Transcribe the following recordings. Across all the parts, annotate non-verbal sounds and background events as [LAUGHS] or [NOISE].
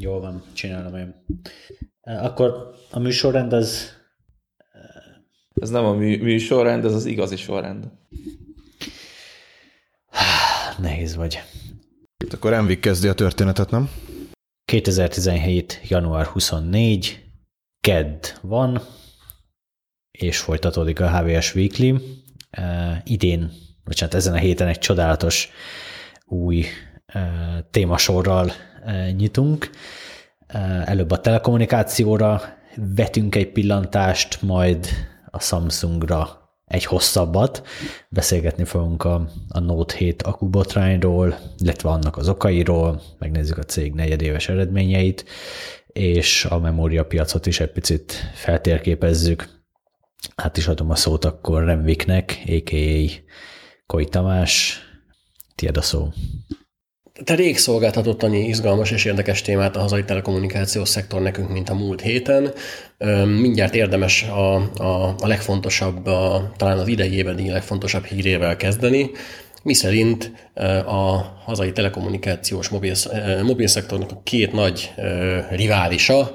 Jól van, csinálom én. Akkor a műsorrend az... Ez nem a mű, műsorrend, ez az igazi sorrend. Nehéz vagy. Akkor Envik kezdi a történetet, nem? 2017. január 24. Kedd van, és folytatódik a HVS Weekly. Uh, idén, vagy hát ezen a héten egy csodálatos új uh, témasorral nyitunk. Előbb a telekommunikációra vetünk egy pillantást, majd a Samsungra egy hosszabbat. Beszélgetni fogunk a, a Note 7 akubotrányról, illetve annak az okairól, megnézzük a cég negyedéves eredményeit, és a memóriapiacot is egy picit feltérképezzük. Hát is adom a szót akkor Remviknek, a.k.a. Koi Tamás. Tiéd a szó. Te rég szolgáltatott annyi izgalmas és érdekes témát a hazai telekommunikációs szektor nekünk, mint a múlt héten. Mindjárt érdemes a, a, a legfontosabb, a, talán az idei évedi legfontosabb hírével kezdeni, mi szerint a hazai telekommunikációs mobil, mobilszektornak a két nagy riválisa,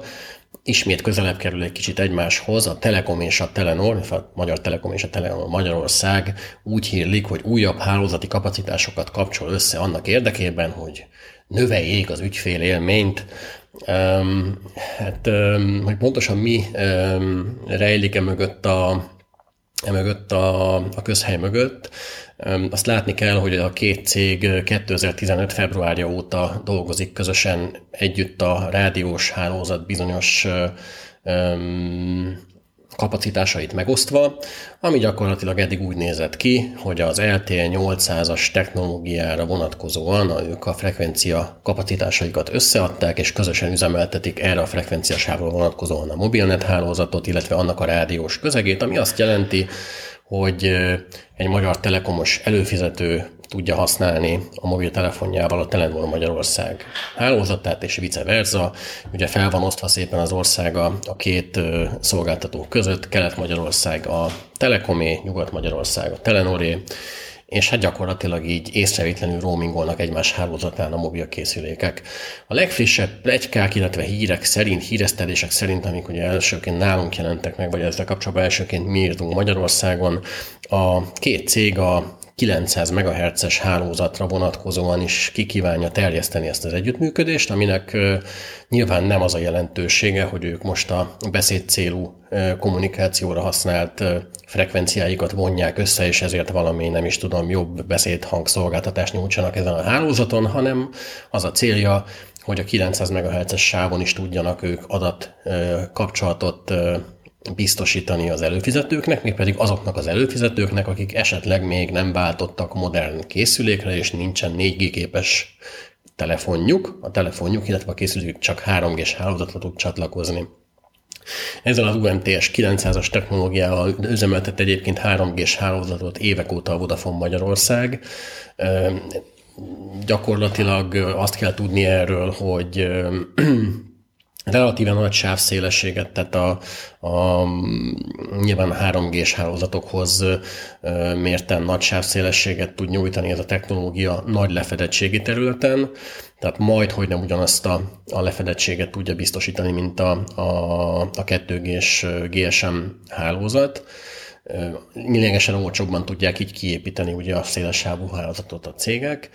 ismét közelebb kerül egy kicsit egymáshoz, a Telekom és a Telenor, a Magyar Telekom és a Telenor Magyarország úgy hírlik, hogy újabb hálózati kapacitásokat kapcsol össze annak érdekében, hogy növeljék az ügyfél élményt. Um, hát, um, hogy pontosan mi um, rejlik e mögött a, e mögött a, a közhely mögött, azt látni kell, hogy a két cég 2015. februárja óta dolgozik közösen együtt a rádiós hálózat bizonyos kapacitásait megosztva, ami gyakorlatilag eddig úgy nézett ki, hogy az LTE 800-as technológiára vonatkozóan ők a frekvencia kapacitásaikat összeadták, és közösen üzemeltetik erre a frekvenciasávra vonatkozóan a mobilnet hálózatot, illetve annak a rádiós közegét, ami azt jelenti, hogy egy magyar telekomos előfizető tudja használni a mobiltelefonjával a Telenor Magyarország hálózatát, és vice versa. Ugye fel van osztva szépen az ország a, két szolgáltató között, Kelet-Magyarország a Telekomé, Nyugat-Magyarország a Telenoré, és hát gyakorlatilag így észrevétlenül roamingolnak egymás hálózatán a mobil készülékek. A legfrissebb plegykák, illetve hírek szerint, híresztelések szerint, amik ugye elsőként nálunk jelentek meg, vagy ezzel kapcsolatban elsőként mi írtunk Magyarországon, a két cég a 900 MHz-es hálózatra vonatkozóan is kikívánja terjeszteni ezt az együttműködést, aminek nyilván nem az a jelentősége, hogy ők most a beszéd célú kommunikációra használt frekvenciáikat vonják össze, és ezért valami, nem is tudom, jobb beszédhangszolgáltatást nyújtsanak ezen a hálózaton, hanem az a célja, hogy a 900 MHz-es sávon is tudjanak ők adat kapcsolatot biztosítani az előfizetőknek, mégpedig azoknak az előfizetőknek, akik esetleg még nem váltottak modern készülékre, és nincsen 4G képes telefonjuk, a telefonjuk, illetve a készülékük csak 3G-s hálózatra tud csatlakozni. Ezzel az UMTS 900-as technológiával üzemeltet egyébként 3G-s hálózatot évek óta a Vodafone Magyarország. Gyakorlatilag azt kell tudni erről, hogy relatíve nagy sávszélességet, tehát a, a nyilván a 3G-s hálózatokhoz mérten nagy sávszélességet tud nyújtani ez a technológia nagy lefedettségi területen, tehát majd, hogy nem ugyanazt a, a lefedettséget tudja biztosítani, mint a, a, a 2G-s GSM hálózat. Lényegesen olcsóbban tudják így kiépíteni ugye a széles sávú hálózatot a cégek.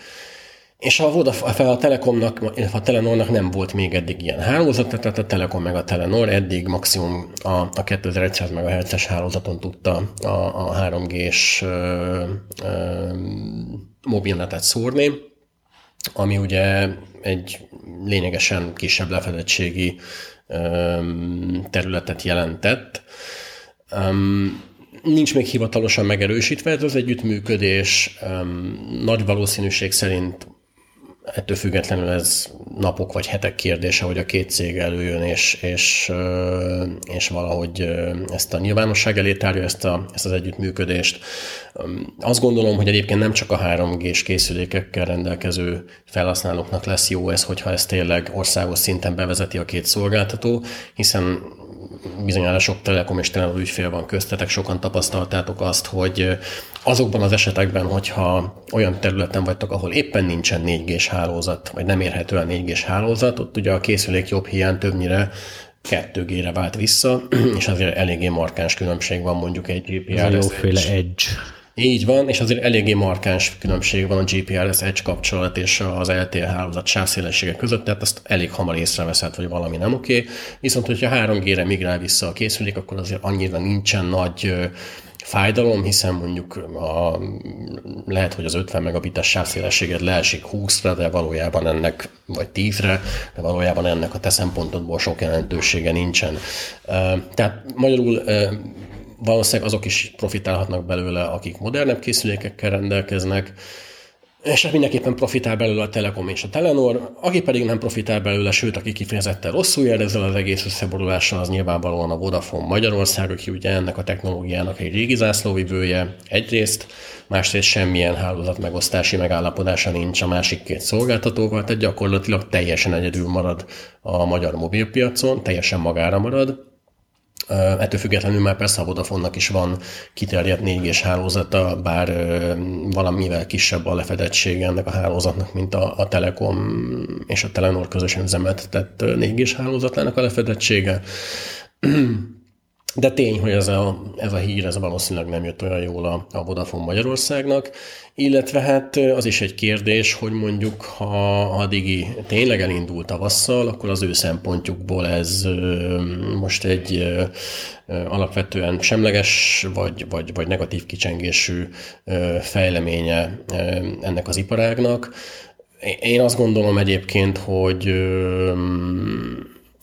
És a, Vodafone, a Telekomnak, a Telenornak nem volt még eddig ilyen hálózat, tehát a Telekom meg a Telenor eddig maximum a, a 2100 MHz-es hálózaton tudta a, a 3G-s mobilnetet szórni, ami ugye egy lényegesen kisebb lefedettségi ö, területet jelentett. Um, nincs még hivatalosan megerősítve ez az együttműködés. Um, nagy valószínűség szerint ettől függetlenül ez napok vagy hetek kérdése, hogy a két cég előjön, és, és, és valahogy ezt a nyilvánosság elé tárja ezt, a, ezt az együttműködést. Azt gondolom, hogy egyébként nem csak a 3G-s készülékekkel rendelkező felhasználóknak lesz jó ez, hogyha ezt tényleg országos szinten bevezeti a két szolgáltató, hiszen bizonyára sok Telekom és Telenor ügyfél van köztetek, sokan tapasztaltátok azt, hogy azokban az esetekben, hogyha olyan területen vagytok, ahol éppen nincsen 4G-s hálózat, vagy nem érhető a 4G-s hálózat, ott ugye a készülék jobb hiány többnyire 2G-re vált vissza, [CLEARS THROAT] és azért eléggé markáns különbség van mondjuk egy GPRS. Ez a jóféle edge. Így van, és azért eléggé markáns különbség van a GPRS Edge kapcsolat és az LTE hálózat sávszélessége között, tehát azt elég hamar észreveszed, hogy valami nem oké. Viszont, hogyha 3G-re migrál vissza a készülék, akkor azért annyira nincsen nagy fájdalom, hiszen mondjuk a, lehet, hogy az 50 megabites sávszélességed leesik 20-ra, de valójában ennek, vagy 10-re, de valójában ennek a te szempontodból sok jelentősége nincsen. Tehát magyarul valószínűleg azok is profitálhatnak belőle, akik modernebb készülékekkel rendelkeznek, és hát mindenképpen profitál belőle a Telekom és a Telenor, aki pedig nem profitál belőle, sőt, aki kifejezetten rosszul jár ezzel az egész összeborulással, az nyilvánvalóan a Vodafone Magyarország, aki ugye ennek a technológiának egy régi zászlóvivője egyrészt, másrészt semmilyen hálózat megosztási megállapodása nincs a másik két szolgáltatóval, tehát gyakorlatilag teljesen egyedül marad a magyar mobilpiacon, teljesen magára marad, Ettől függetlenül már persze a Vodafone-nak is van kiterjedt 4G-s hálózata, bár valamivel kisebb a lefedettsége ennek a hálózatnak, mint a, a Telekom és a Telenor közösen üzemeltetett 4G-s hálózatának a lefedettsége. De tény, hogy ez a, ez a hír, ez valószínűleg nem jött olyan jól a, a Vodafone Magyarországnak, illetve hát az is egy kérdés, hogy mondjuk ha a Digi tényleg elindult tavasszal, akkor az ő szempontjukból ez most egy alapvetően semleges vagy, vagy, vagy negatív kicsengésű fejleménye ennek az iparágnak. Én azt gondolom egyébként, hogy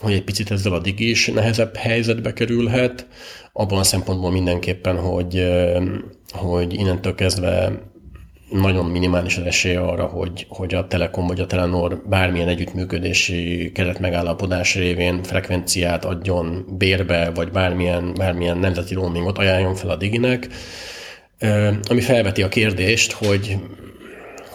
hogy egy picit ezzel a digi is nehezebb helyzetbe kerülhet, abban a szempontból mindenképpen, hogy, hogy innentől kezdve nagyon minimális az esély arra, hogy, hogy a Telekom vagy a Telenor bármilyen együttműködési keretmegállapodás révén frekvenciát adjon bérbe, vagy bármilyen, bármilyen nemzeti roamingot ajánljon fel a Diginek, ami felveti a kérdést, hogy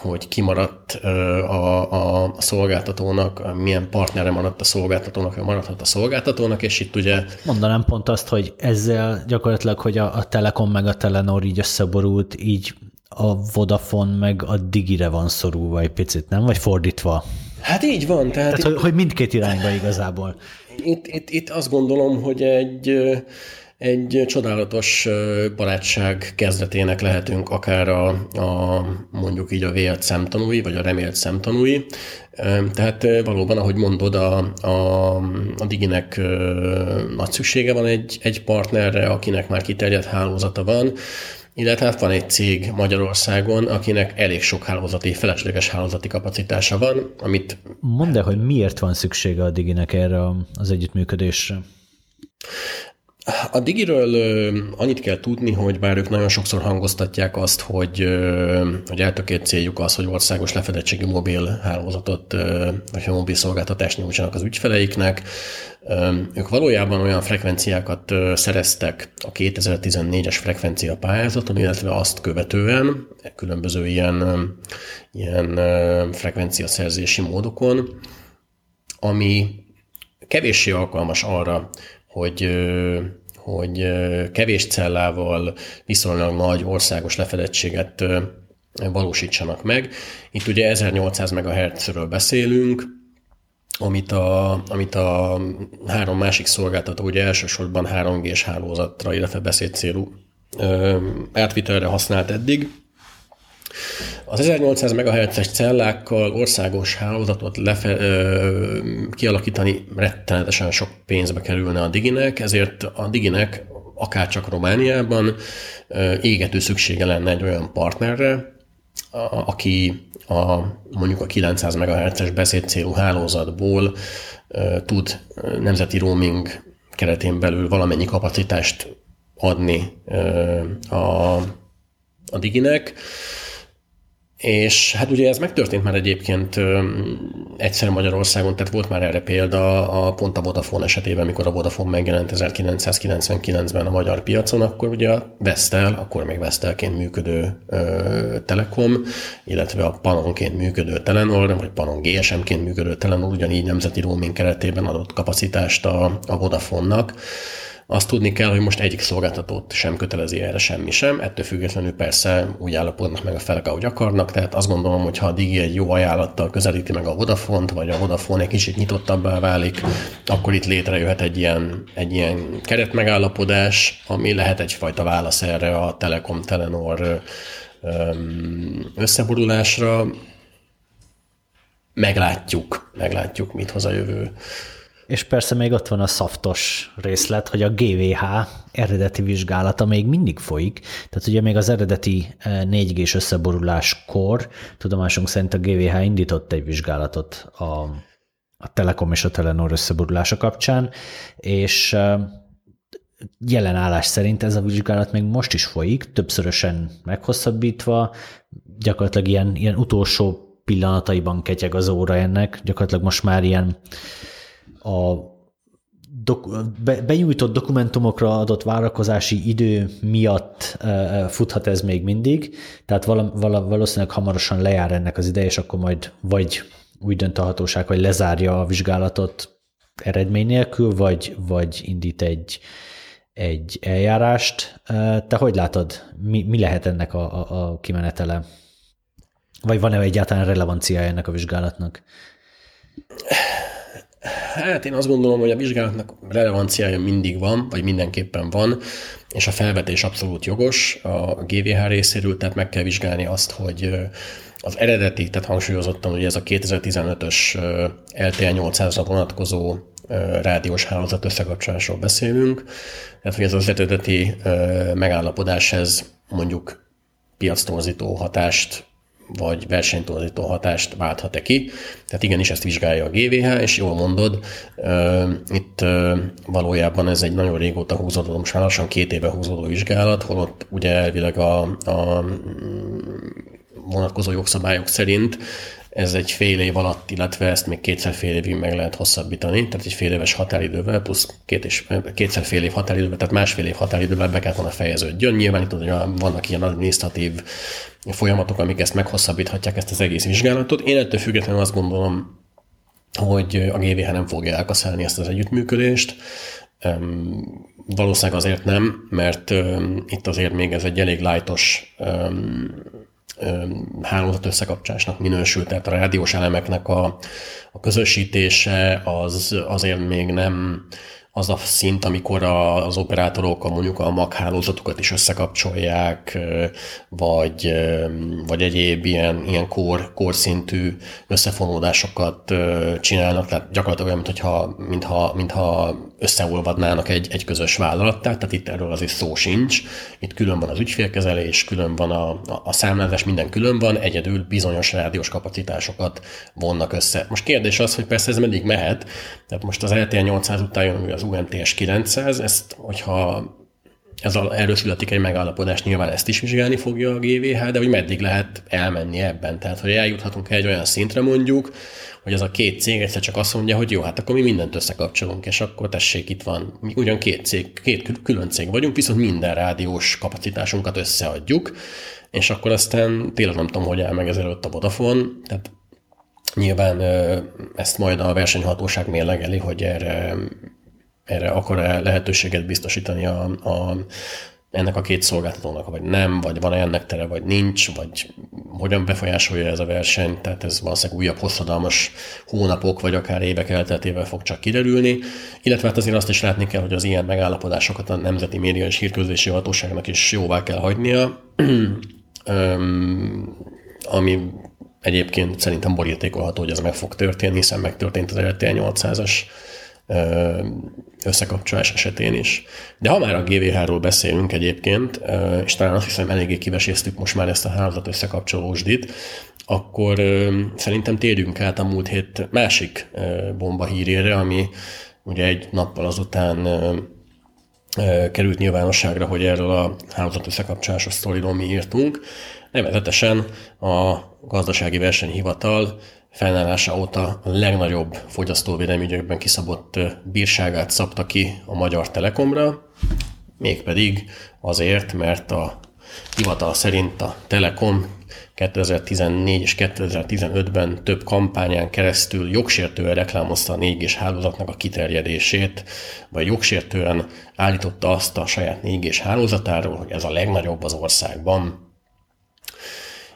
hogy kimaradt a, a szolgáltatónak, milyen partnere maradt a szolgáltatónak, vagy maradhat a szolgáltatónak, és itt ugye... Mondanám pont azt, hogy ezzel gyakorlatilag, hogy a, a Telekom meg a Telenor így összeborult, így a Vodafone meg a Digire van szorulva egy picit, nem? Vagy fordítva? Hát így van. Tehát, tehát itt, hogy, hogy mindkét irányba igazából. Itt, itt, itt azt gondolom, hogy egy egy csodálatos barátság kezdetének lehetünk akár a, a mondjuk így a vélt szemtanúi, vagy a remélt szemtanúi. Tehát valóban, ahogy mondod, a, a, a Diginek nagy szüksége van egy, egy partnerre, akinek már kiterjedt hálózata van, illetve hát van egy cég Magyarországon, akinek elég sok hálózati, felesleges hálózati kapacitása van, amit... Mondd el, hogy miért van szüksége a Diginek erre az együttműködésre? A Digiről annyit kell tudni, hogy bár ők nagyon sokszor hangoztatják azt, hogy, hogy eltökélt céljuk az, hogy országos lefedettségű mobil hálózatot, vagy mobil szolgáltatást nyújtsanak az ügyfeleiknek, ők valójában olyan frekvenciákat szereztek a 2014-es frekvencia pályázaton, illetve azt követően különböző ilyen, ilyen frekvenciaszerzési módokon, ami kevéssé alkalmas arra, hogy hogy kevés cellával viszonylag nagy országos lefedettséget valósítsanak meg. Itt ugye 1800 MHz-ről beszélünk, amit a, amit a három másik szolgáltató ugye elsősorban 3G-s hálózatra, illetve beszédcélú átvitelre használt eddig. Az 1800 MHz-es cellákkal országos hálózatot lefe, ö, kialakítani rettenetesen sok pénzbe kerülne a Diginek, ezért a Diginek akárcsak Romániában ö, égető szüksége lenne egy olyan partnerre, a, aki a, mondjuk a 900 MHz-es beszédcélú hálózatból ö, tud nemzeti roaming keretén belül valamennyi kapacitást adni ö, a, a Diginek És hát ugye ez megtörtént már egyébként egyszer Magyarországon, tehát volt már erre példa a pont a Vodafone esetében, mikor a Vodafone megjelent 1999-ben a magyar piacon, akkor ugye a Vestel, akkor még Vestelként működő ö, Telekom, illetve a Panonként működő Telenor, vagy Panon GSM-ként működő Telenor ugyanígy nemzeti roaming keretében adott kapacitást a, a Vodafone-nak. Azt tudni kell, hogy most egyik szolgáltatót sem kötelezi erre semmi sem, ettől függetlenül persze úgy állapodnak meg a felek, ahogy akarnak, tehát azt gondolom, hogy ha a Digi egy jó ajánlattal közelíti meg a Vodafont, vagy a Vodafone egy kicsit nyitottabbá válik, akkor itt létrejöhet egy ilyen, egy ilyen keretmegállapodás, ami lehet egyfajta válasz erre a Telekom Telenor összeborulásra. Meglátjuk, meglátjuk, mit hoz a jövő. És persze még ott van a szaftos részlet, hogy a GVH eredeti vizsgálata még mindig folyik, tehát ugye még az eredeti 4G-s eh, összeboruláskor tudomásunk szerint a GVH indított egy vizsgálatot a, a Telekom és a Telenor összeborulása kapcsán, és eh, jelen állás szerint ez a vizsgálat még most is folyik, többszörösen meghosszabbítva, gyakorlatilag ilyen, ilyen utolsó pillanataiban ketyeg az óra ennek, gyakorlatilag most már ilyen a dok- be, benyújtott dokumentumokra adott várakozási idő miatt uh, futhat ez még mindig, tehát vala, vala, valószínűleg hamarosan lejár ennek az ideje, és akkor majd vagy úgy dönt a hatóság, hogy lezárja a vizsgálatot eredmény nélkül, vagy, vagy indít egy, egy eljárást. Te hogy látod, mi, mi lehet ennek a, a, a kimenetele? Vagy van-e egyáltalán relevanciája ennek a vizsgálatnak? Hát én azt gondolom, hogy a vizsgálatnak relevanciája mindig van, vagy mindenképpen van, és a felvetés abszolút jogos a GVH részéről, tehát meg kell vizsgálni azt, hogy az eredeti, tehát hangsúlyozottan, hogy ez a 2015-ös LTE 800-ra vonatkozó rádiós hálózat összekapcsolásról beszélünk, tehát hogy ez az eredeti megállapodás, ez mondjuk piactorzító hatást vagy versenytorzító hatást válthat-e ki. Tehát igenis ezt vizsgálja a GVH, és jól mondod, itt valójában ez egy nagyon régóta húzódó, most már lassan két éve húzódó vizsgálat, holott ugye elvileg a, a vonatkozó jogszabályok szerint ez egy fél év alatt, illetve ezt még kétszer fél évig meg lehet hosszabbítani, tehát egy fél éves határidővel, plusz két és, kétszer fél év határidővel, tehát másfél év határidővel be kellett volna fejeződjön. Nyilván itt hogy vannak ilyen administratív folyamatok, amik ezt meghosszabbíthatják, ezt az egész vizsgálatot. Én ettől függetlenül azt gondolom, hogy a GVH nem fogja elkaszálni ezt az együttműködést. Valószínűleg azért nem, mert itt azért még ez egy elég lájtos hálózat összekapcsolásnak minősül, tehát a rádiós elemeknek a, a közösítése az azért még nem az a szint, amikor az operátorok a mondjuk a MAC hálózatokat is összekapcsolják, vagy, vagy egyéb ilyen, ilyen kor, korszintű összefonódásokat csinálnak, tehát gyakorlatilag olyan, mintha, mintha, mintha összeolvadnának egy, egy közös vállalattá, tehát itt erről azért szó sincs. Itt külön van az ügyfélkezelés, külön van a, a, a számlázás, minden külön van, egyedül bizonyos rádiós kapacitásokat vonnak össze. Most kérdés az, hogy persze ez meddig mehet, tehát most az LTE 800 után jön az UMTS 900, ezt, hogyha ez a, erről születik egy megállapodás, nyilván ezt is vizsgálni fogja a GVH, de hogy meddig lehet elmenni ebben. Tehát, hogy eljuthatunk egy olyan szintre mondjuk, hogy az a két cég egyszer csak azt mondja, hogy jó, hát akkor mi mindent összekapcsolunk, és akkor tessék, itt van, mi ugyan két cég, két külön cég vagyunk, viszont minden rádiós kapacitásunkat összeadjuk, és akkor aztán tényleg nem tudom, hogy áll meg ezelőtt a Vodafone, tehát nyilván ezt majd a versenyhatóság mérlegeli, hogy erre erre akar-e lehetőséget biztosítani a, a, ennek a két szolgáltatónak, vagy nem, vagy van-e ennek tere, vagy nincs, vagy hogyan befolyásolja ez a verseny, tehát ez valószínűleg újabb hosszadalmas hónapok, vagy akár évek elteltével fog csak kiderülni, illetve hát azért azt is látni kell, hogy az ilyen megállapodásokat a Nemzeti Média és Hírközlési Hatóságnak is jóvá kell hagynia, [CLEARS THROAT] ami egyébként szerintem borítékolható, hogy ez meg fog történni, hiszen megtörtént az RTL 800-as összekapcsolás esetén is. De ha már a GVH-ról beszélünk egyébként, és talán azt hiszem eléggé kiveséztük most már ezt a hálózat összekapcsolósdit, akkor szerintem térjünk át a múlt hét másik bomba hírére, ami ugye egy nappal azután került nyilvánosságra, hogy erről a hálózat összekapcsolásos sztoriról mi írtunk. Nevezetesen a gazdasági versenyhivatal fennállása óta a legnagyobb fogyasztóvédelmi ügyekben kiszabott bírságát szabta ki a Magyar Telekomra, mégpedig azért, mert a hivatal szerint a Telekom 2014 és 2015-ben több kampányán keresztül jogsértően reklámozta a 4G hálózatnak a kiterjedését, vagy jogsértően állította azt a saját 4G hálózatáról, hogy ez a legnagyobb az országban,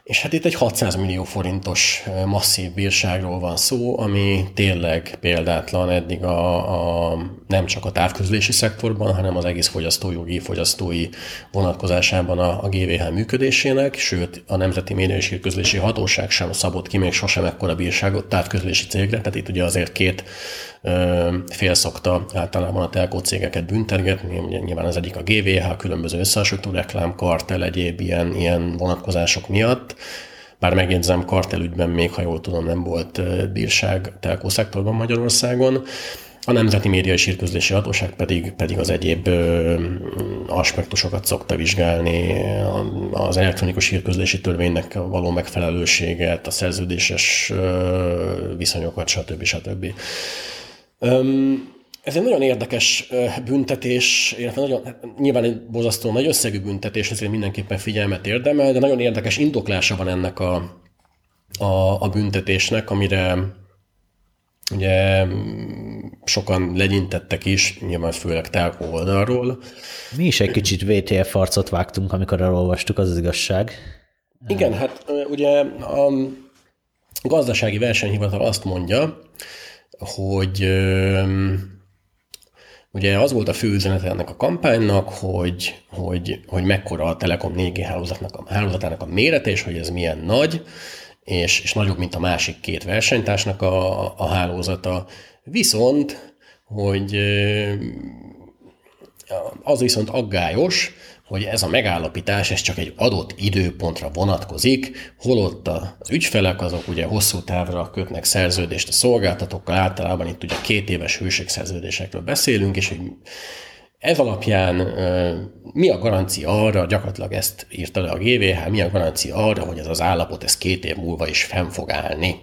és hát itt egy 600 millió forintos masszív bírságról van szó, ami tényleg példátlan eddig a, a, nem csak a távközlési szektorban, hanem az egész fogyasztójogi, fogyasztói vonatkozásában a, a GVH működésének, sőt a Nemzeti Média és Hírközlési Hatóság sem szabott ki még sosem ekkora bírságot távközlési cégre, tehát itt ugye azért két fél szokta általában a telkó cégeket büntetgetni, nyilván az egyik a GVH, különböző összehasonlító reklám, kartel, egyéb ilyen, ilyen vonatkozások miatt, bár megjegyzem, kartelügyben még, ha jól tudom, nem volt bírság telkó szektorban Magyarországon, a Nemzeti Média és Hírközlési Hatóság pedig, pedig az egyéb aspektusokat szokta vizsgálni, az elektronikus hírközlési törvénynek való megfelelőséget, a szerződéses ö, viszonyokat, stb. stb. Ez egy nagyon érdekes büntetés, illetve nagyon, hát nyilván egy bozasztó nagy összegű büntetés, ezért mindenképpen figyelmet érdemel, de nagyon érdekes indoklása van ennek a, a, a büntetésnek, amire ugye sokan legyintettek is, nyilván főleg telkó oldalról. Mi is egy kicsit VTF arcot vágtunk, amikor elolvastuk, az az igazság. Igen, hát ugye a gazdasági versenyhivatal azt mondja, hogy ugye az volt a fő üzenete ennek a kampánynak, hogy, hogy, hogy mekkora a Telekom 4G hálózatnak a, hálózatának a mérete, és hogy ez milyen nagy, és, és nagyobb, mint a másik két versenytársnak a, a hálózata. Viszont, hogy az viszont aggályos, hogy ez a megállapítás ez csak egy adott időpontra vonatkozik, holott az ügyfelek azok ugye hosszú távra kötnek szerződést a szolgáltatókkal, általában itt ugye két éves hőségszerződésekről beszélünk, és hogy ez alapján mi a garancia arra, gyakorlatilag ezt írta le a GVH, mi a garancia arra, hogy ez az állapot ez két év múlva is fenn fog állni.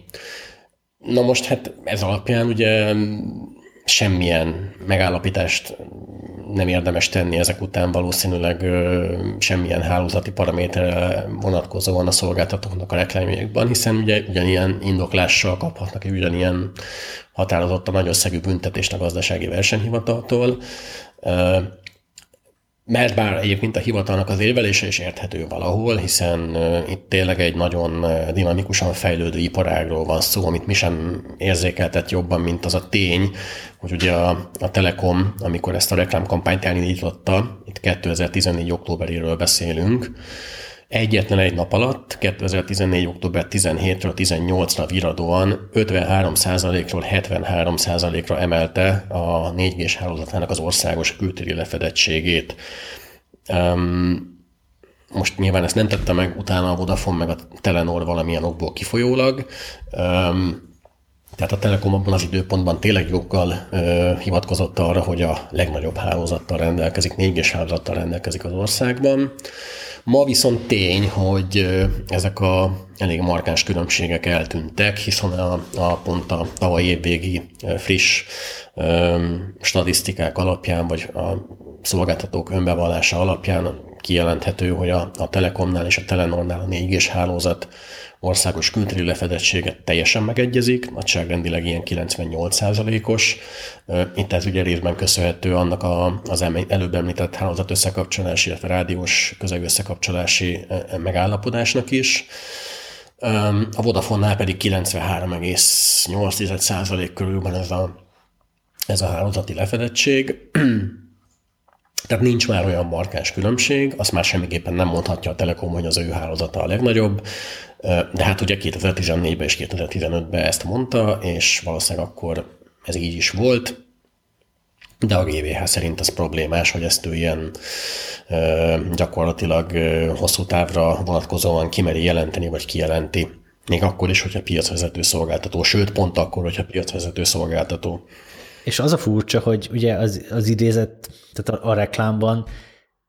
Na most hát ez alapján ugye semmilyen megállapítást nem érdemes tenni ezek után valószínűleg semmilyen hálózati paraméterre vonatkozóan a szolgáltatóknak a reklámjainkban, hiszen ugye ugyanilyen indoklással kaphatnak ugyanilyen határozott a nagy összegű büntetést a gazdasági versenyhivataltól, mert bár egyébként a hivatalnak az érvelése is érthető valahol, hiszen itt tényleg egy nagyon dinamikusan fejlődő iparágról van szó, amit mi sem érzékeltet jobban, mint az a tény, hogy ugye a, a Telekom, amikor ezt a reklámkampányt elindította, itt 2014. októberéről beszélünk, egyetlen egy nap alatt, 2014. október 17-ről 18-ra viradóan 53%-ról 73%-ra emelte a 4G-s hálózatának az országos kültéri lefedettségét. Um, most nyilván ezt nem tette meg utána a Vodafone meg a Telenor valamilyen okból kifolyólag, um, tehát a Telekom abban az időpontban tényleg joggal ö, hivatkozott arra, hogy a legnagyobb hálózattal rendelkezik, 4G-s hálózattal rendelkezik az országban. Ma viszont tény, hogy ezek a elég markáns különbségek eltűntek, hiszen a, a pont a tavaly évvégi friss ö, statisztikák alapján, vagy a szolgáltatók önbevallása alapján kijelenthető, hogy a, a Telekomnál és a Telenornál a 4G-s hálózat országos kültéri lefedettséget teljesen megegyezik, nagyságrendileg ilyen 98%-os. Itt ez ugye részben köszönhető annak a, az előbb említett hálózat összekapcsolási, illetve rádiós közeg összekapcsolási megállapodásnak is. A Vodafone-nál pedig 93,8% körül van ez a, ez a hálózati lefedettség. Tehát nincs már olyan markáns különbség, azt már semmiképpen nem mondhatja a Telekom, hogy az ő hálózata a legnagyobb, de hát ugye 2014-ben és 2015-ben ezt mondta, és valószínűleg akkor ez így is volt, de a GVH szerint az problémás, hogy ezt ő ilyen gyakorlatilag hosszú távra vonatkozóan kimeri jelenteni, vagy kijelenti. Még akkor is, hogyha piacvezető szolgáltató, sőt, pont akkor, hogyha piacvezető szolgáltató. És az a furcsa, hogy ugye az, az idézet, tehát a, a reklámban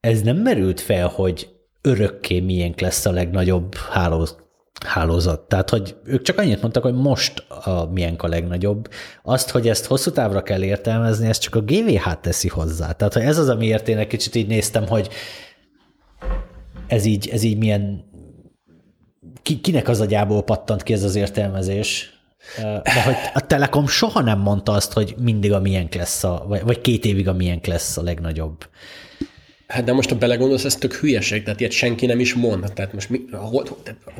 ez nem merült fel, hogy örökké miénk lesz a legnagyobb hálózat hálózat. Tehát, hogy ők csak annyit mondtak, hogy most a milyen a legnagyobb. Azt, hogy ezt hosszú távra kell értelmezni, ezt csak a GVH teszi hozzá. Tehát, hogy ez az, amiért én egy kicsit így néztem, hogy ez így, ez így milyen ki, kinek az agyából pattant ki ez az értelmezés, de hogy a Telekom soha nem mondta azt, hogy mindig a milyen lesz, a, vagy, vagy két évig a milyen lesz a legnagyobb. Hát de most, ha belegondolsz, ez tök hülyeség, tehát ilyet senki nem is mond. Tehát most mi, hol,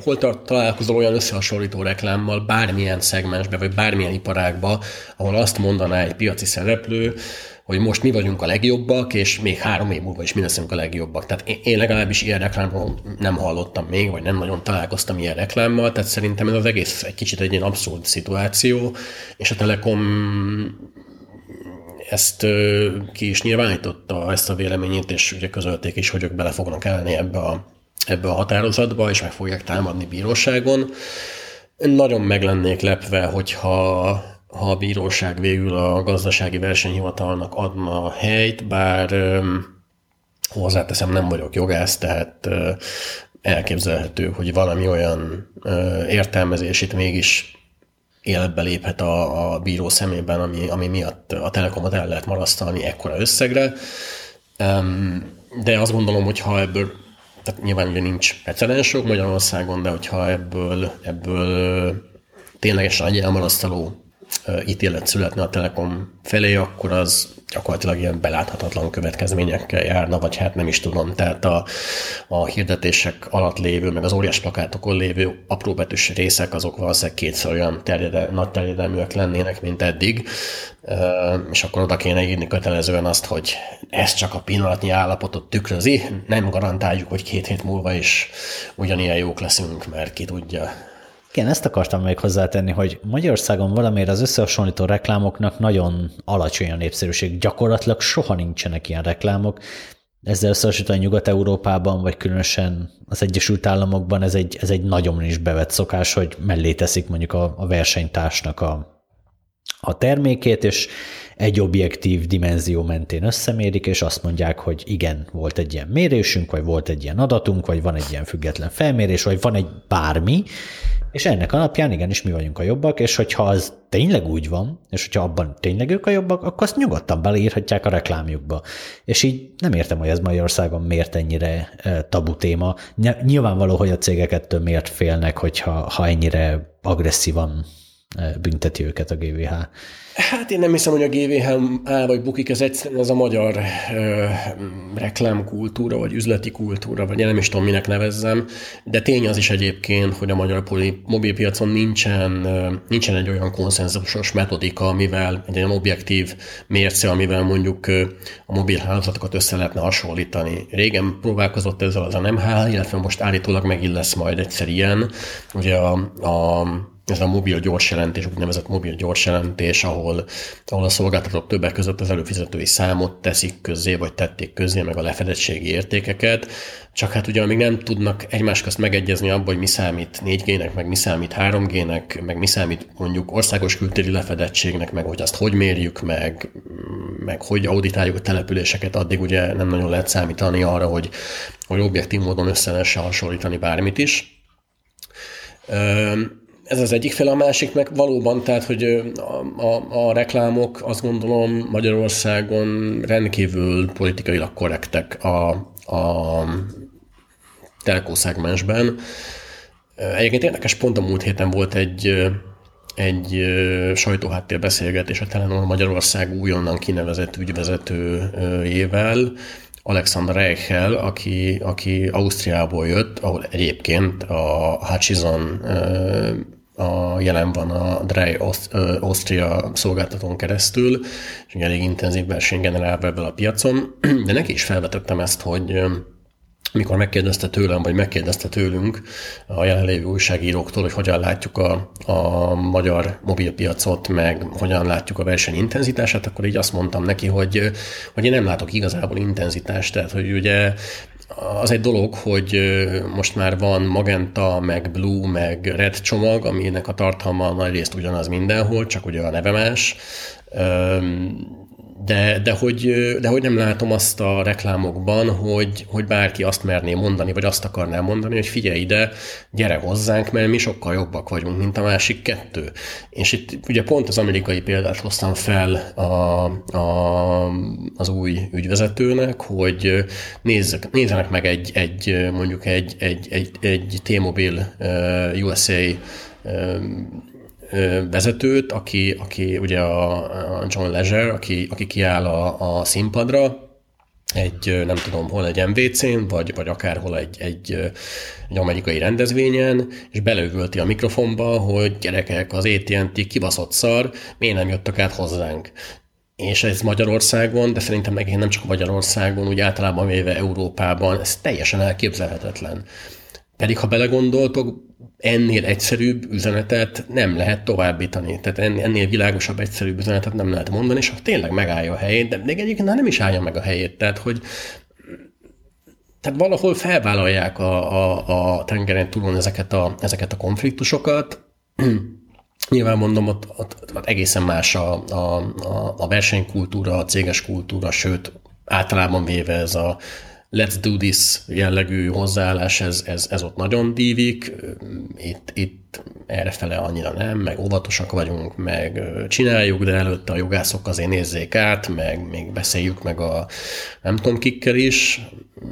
hol találkozol olyan összehasonlító reklámmal bármilyen szegmensbe, vagy bármilyen iparágba, ahol azt mondaná egy piaci szereplő, hogy most mi vagyunk a legjobbak, és még három év múlva is mi leszünk a legjobbak. Tehát én legalábbis ilyen reklámról nem hallottam még, vagy nem nagyon találkoztam ilyen reklámmal, tehát szerintem ez az egész egy kicsit egy ilyen abszurd szituáció, és a Telekom ezt ki is nyilvánította, ezt a véleményét, és ugye közölték is, hogy ők bele fognak állni ebbe a, ebbe a határozatba, és meg fogják támadni bíróságon. Nagyon meg lennék lepve, hogyha ha a bíróság végül a gazdasági versenyhivatalnak adna helyt, bár hozzáteszem, nem vagyok jogász, tehát elképzelhető, hogy valami olyan értelmezés itt mégis életbe léphet a, a bíró szemében, ami, ami miatt a Telekomot el lehet marasztalni ekkora összegre. De azt gondolom, hogy ha ebből, tehát nyilván ugye nincs precedensok Magyarországon, de hogyha ebből, ebből ténylegesen egy elmarasztaló ítélet születne a Telekom felé, akkor az gyakorlatilag ilyen beláthatatlan következményekkel járna, vagy hát nem is tudom. Tehát a, a hirdetések alatt lévő, meg az óriás plakátokon lévő apróbetűs részek, azok valószínűleg kétszer olyan terjede, nagy terjedelműek lennének, mint eddig, és akkor oda kéne írni kötelezően azt, hogy ez csak a pillanatnyi állapotot tükrözi, nem garantáljuk, hogy két hét múlva is ugyanilyen jók leszünk, mert ki tudja, igen, ezt akartam még hozzátenni, hogy Magyarországon valamiért az összehasonlító reklámoknak nagyon alacsony a népszerűség. Gyakorlatilag soha nincsenek ilyen reklámok. Ezzel összehasonlítani Nyugat-Európában, vagy különösen az Egyesült Államokban ez egy, ez egy nagyon is bevett szokás, hogy mellé teszik mondjuk a, a versenytársnak a, a termékét, és egy objektív dimenzió mentén összemérik, és azt mondják, hogy igen, volt egy ilyen mérésünk, vagy volt egy ilyen adatunk, vagy van egy ilyen független felmérés, vagy van egy bármi, és ennek alapján igenis mi vagyunk a jobbak, és hogyha az tényleg úgy van, és hogyha abban tényleg ők a jobbak, akkor azt nyugodtan beleírhatják a reklámjukba. És így nem értem, hogy ez Magyarországon miért ennyire tabu téma. Nyilvánvaló, hogy a cégek ettől miért félnek, hogyha ha ennyire agresszívan bünteti őket a GVH. Hát én nem hiszem, hogy a GVH vagy bukik, ez egyszerűen ez a magyar ö, reklámkultúra, vagy üzleti kultúra, vagy nem is tudom, minek nevezzem, de tény az is egyébként, hogy a magyar mobilpiacon nincsen, ö, nincsen egy olyan konszenzusos metodika, amivel egy olyan objektív mérce, amivel mondjuk ö, a mobilhálózatokat össze lehetne hasonlítani. Régen próbálkozott ezzel az a nem hál, illetve most állítólag megint lesz majd egyszer ilyen. Ugye a, a ez a mobil gyors jelentés, úgynevezett mobil gyors jelentés, ahol, ahol a szolgáltatók többek között az előfizetői számot teszik közzé, vagy tették közzé, meg a lefedettségi értékeket, csak hát ugye amíg nem tudnak egymás közt megegyezni abban, hogy mi számít 4G-nek, meg mi számít 3G-nek, meg mi számít mondjuk országos kültéri lefedettségnek, meg hogy azt hogy mérjük, meg, meg hogy auditáljuk a településeket, addig ugye nem nagyon lehet számítani arra, hogy, hogy objektív módon össze hasonlítani bármit is. Ez az egyik fel, a másik meg valóban, tehát, hogy a, a, a reklámok azt gondolom Magyarországon rendkívül politikailag korrektek a, a telkó szegmensben. Egyébként érdekes, pont a múlt héten volt egy, egy sajtóháttér beszélgetés a Telenor Magyarország újonnan kinevezett ügyvezetőjével, Alexander Reichel, aki, aki Ausztriából jött, ahol egyébként a Hutchison a, jelen van a Dry Austria szolgáltatón keresztül, és elég intenzív verseny generál ebből a piacon, [CLEARS THROAT] de neki is felvetettem ezt, hogy mikor megkérdezte tőlem, vagy megkérdezte tőlünk a jelenlévő újságíróktól, hogy hogyan látjuk a, a magyar mobilpiacot, meg hogyan látjuk a verseny intenzitását, akkor így azt mondtam neki, hogy, hogy én nem látok igazából intenzitást, tehát hogy ugye az egy dolog, hogy most már van Magenta, meg Blue, meg Red csomag, aminek a tartalma nagy részt ugyanaz mindenhol, csak ugye a neve más de, de, hogy, de hogy nem látom azt a reklámokban, hogy, hogy bárki azt merné mondani, vagy azt akarná mondani, hogy figyelj ide, gyere hozzánk, mert mi sokkal jobbak vagyunk, mint a másik kettő. És itt ugye pont az amerikai példát hoztam fel a, a, az új ügyvezetőnek, hogy nézzek, nézzenek meg egy, egy mondjuk egy, egy, egy, egy T-Mobile USA vezetőt, aki, aki ugye a John Leisure, aki, aki kiáll a, a színpadra, egy, nem tudom, hol egy MVC-n, vagy, vagy akárhol egy, egy, egy amerikai rendezvényen, és belővölti a mikrofonba, hogy gyerekek, az AT&T kibaszott szar, miért nem jöttek át hozzánk? És ez Magyarországon, de szerintem megint nem csak Magyarországon, úgy általában véve Európában, ez teljesen elképzelhetetlen. Pedig ha belegondoltok, ennél egyszerűbb üzenetet nem lehet továbbítani. Tehát ennél világosabb, egyszerűbb üzenetet nem lehet mondani, és ha tényleg megállja a helyét, de még egyébként nem is állja meg a helyét. Tehát, hogy tehát valahol felvállalják a, a, a tengeren túlon ezeket a, ezeket a konfliktusokat. [CLEARS THROAT] Nyilván mondom, ott, ott, ott egészen más a, a, a, versenykultúra, a céges kultúra, sőt, általában véve ez a let's do this jellegű hozzáállás, ez, ez, ez ott nagyon dívik, itt, itt errefele annyira nem, meg óvatosak vagyunk, meg csináljuk, de előtte a jogászok azért nézzék át, meg még beszéljük meg a nem tudom kikkel is,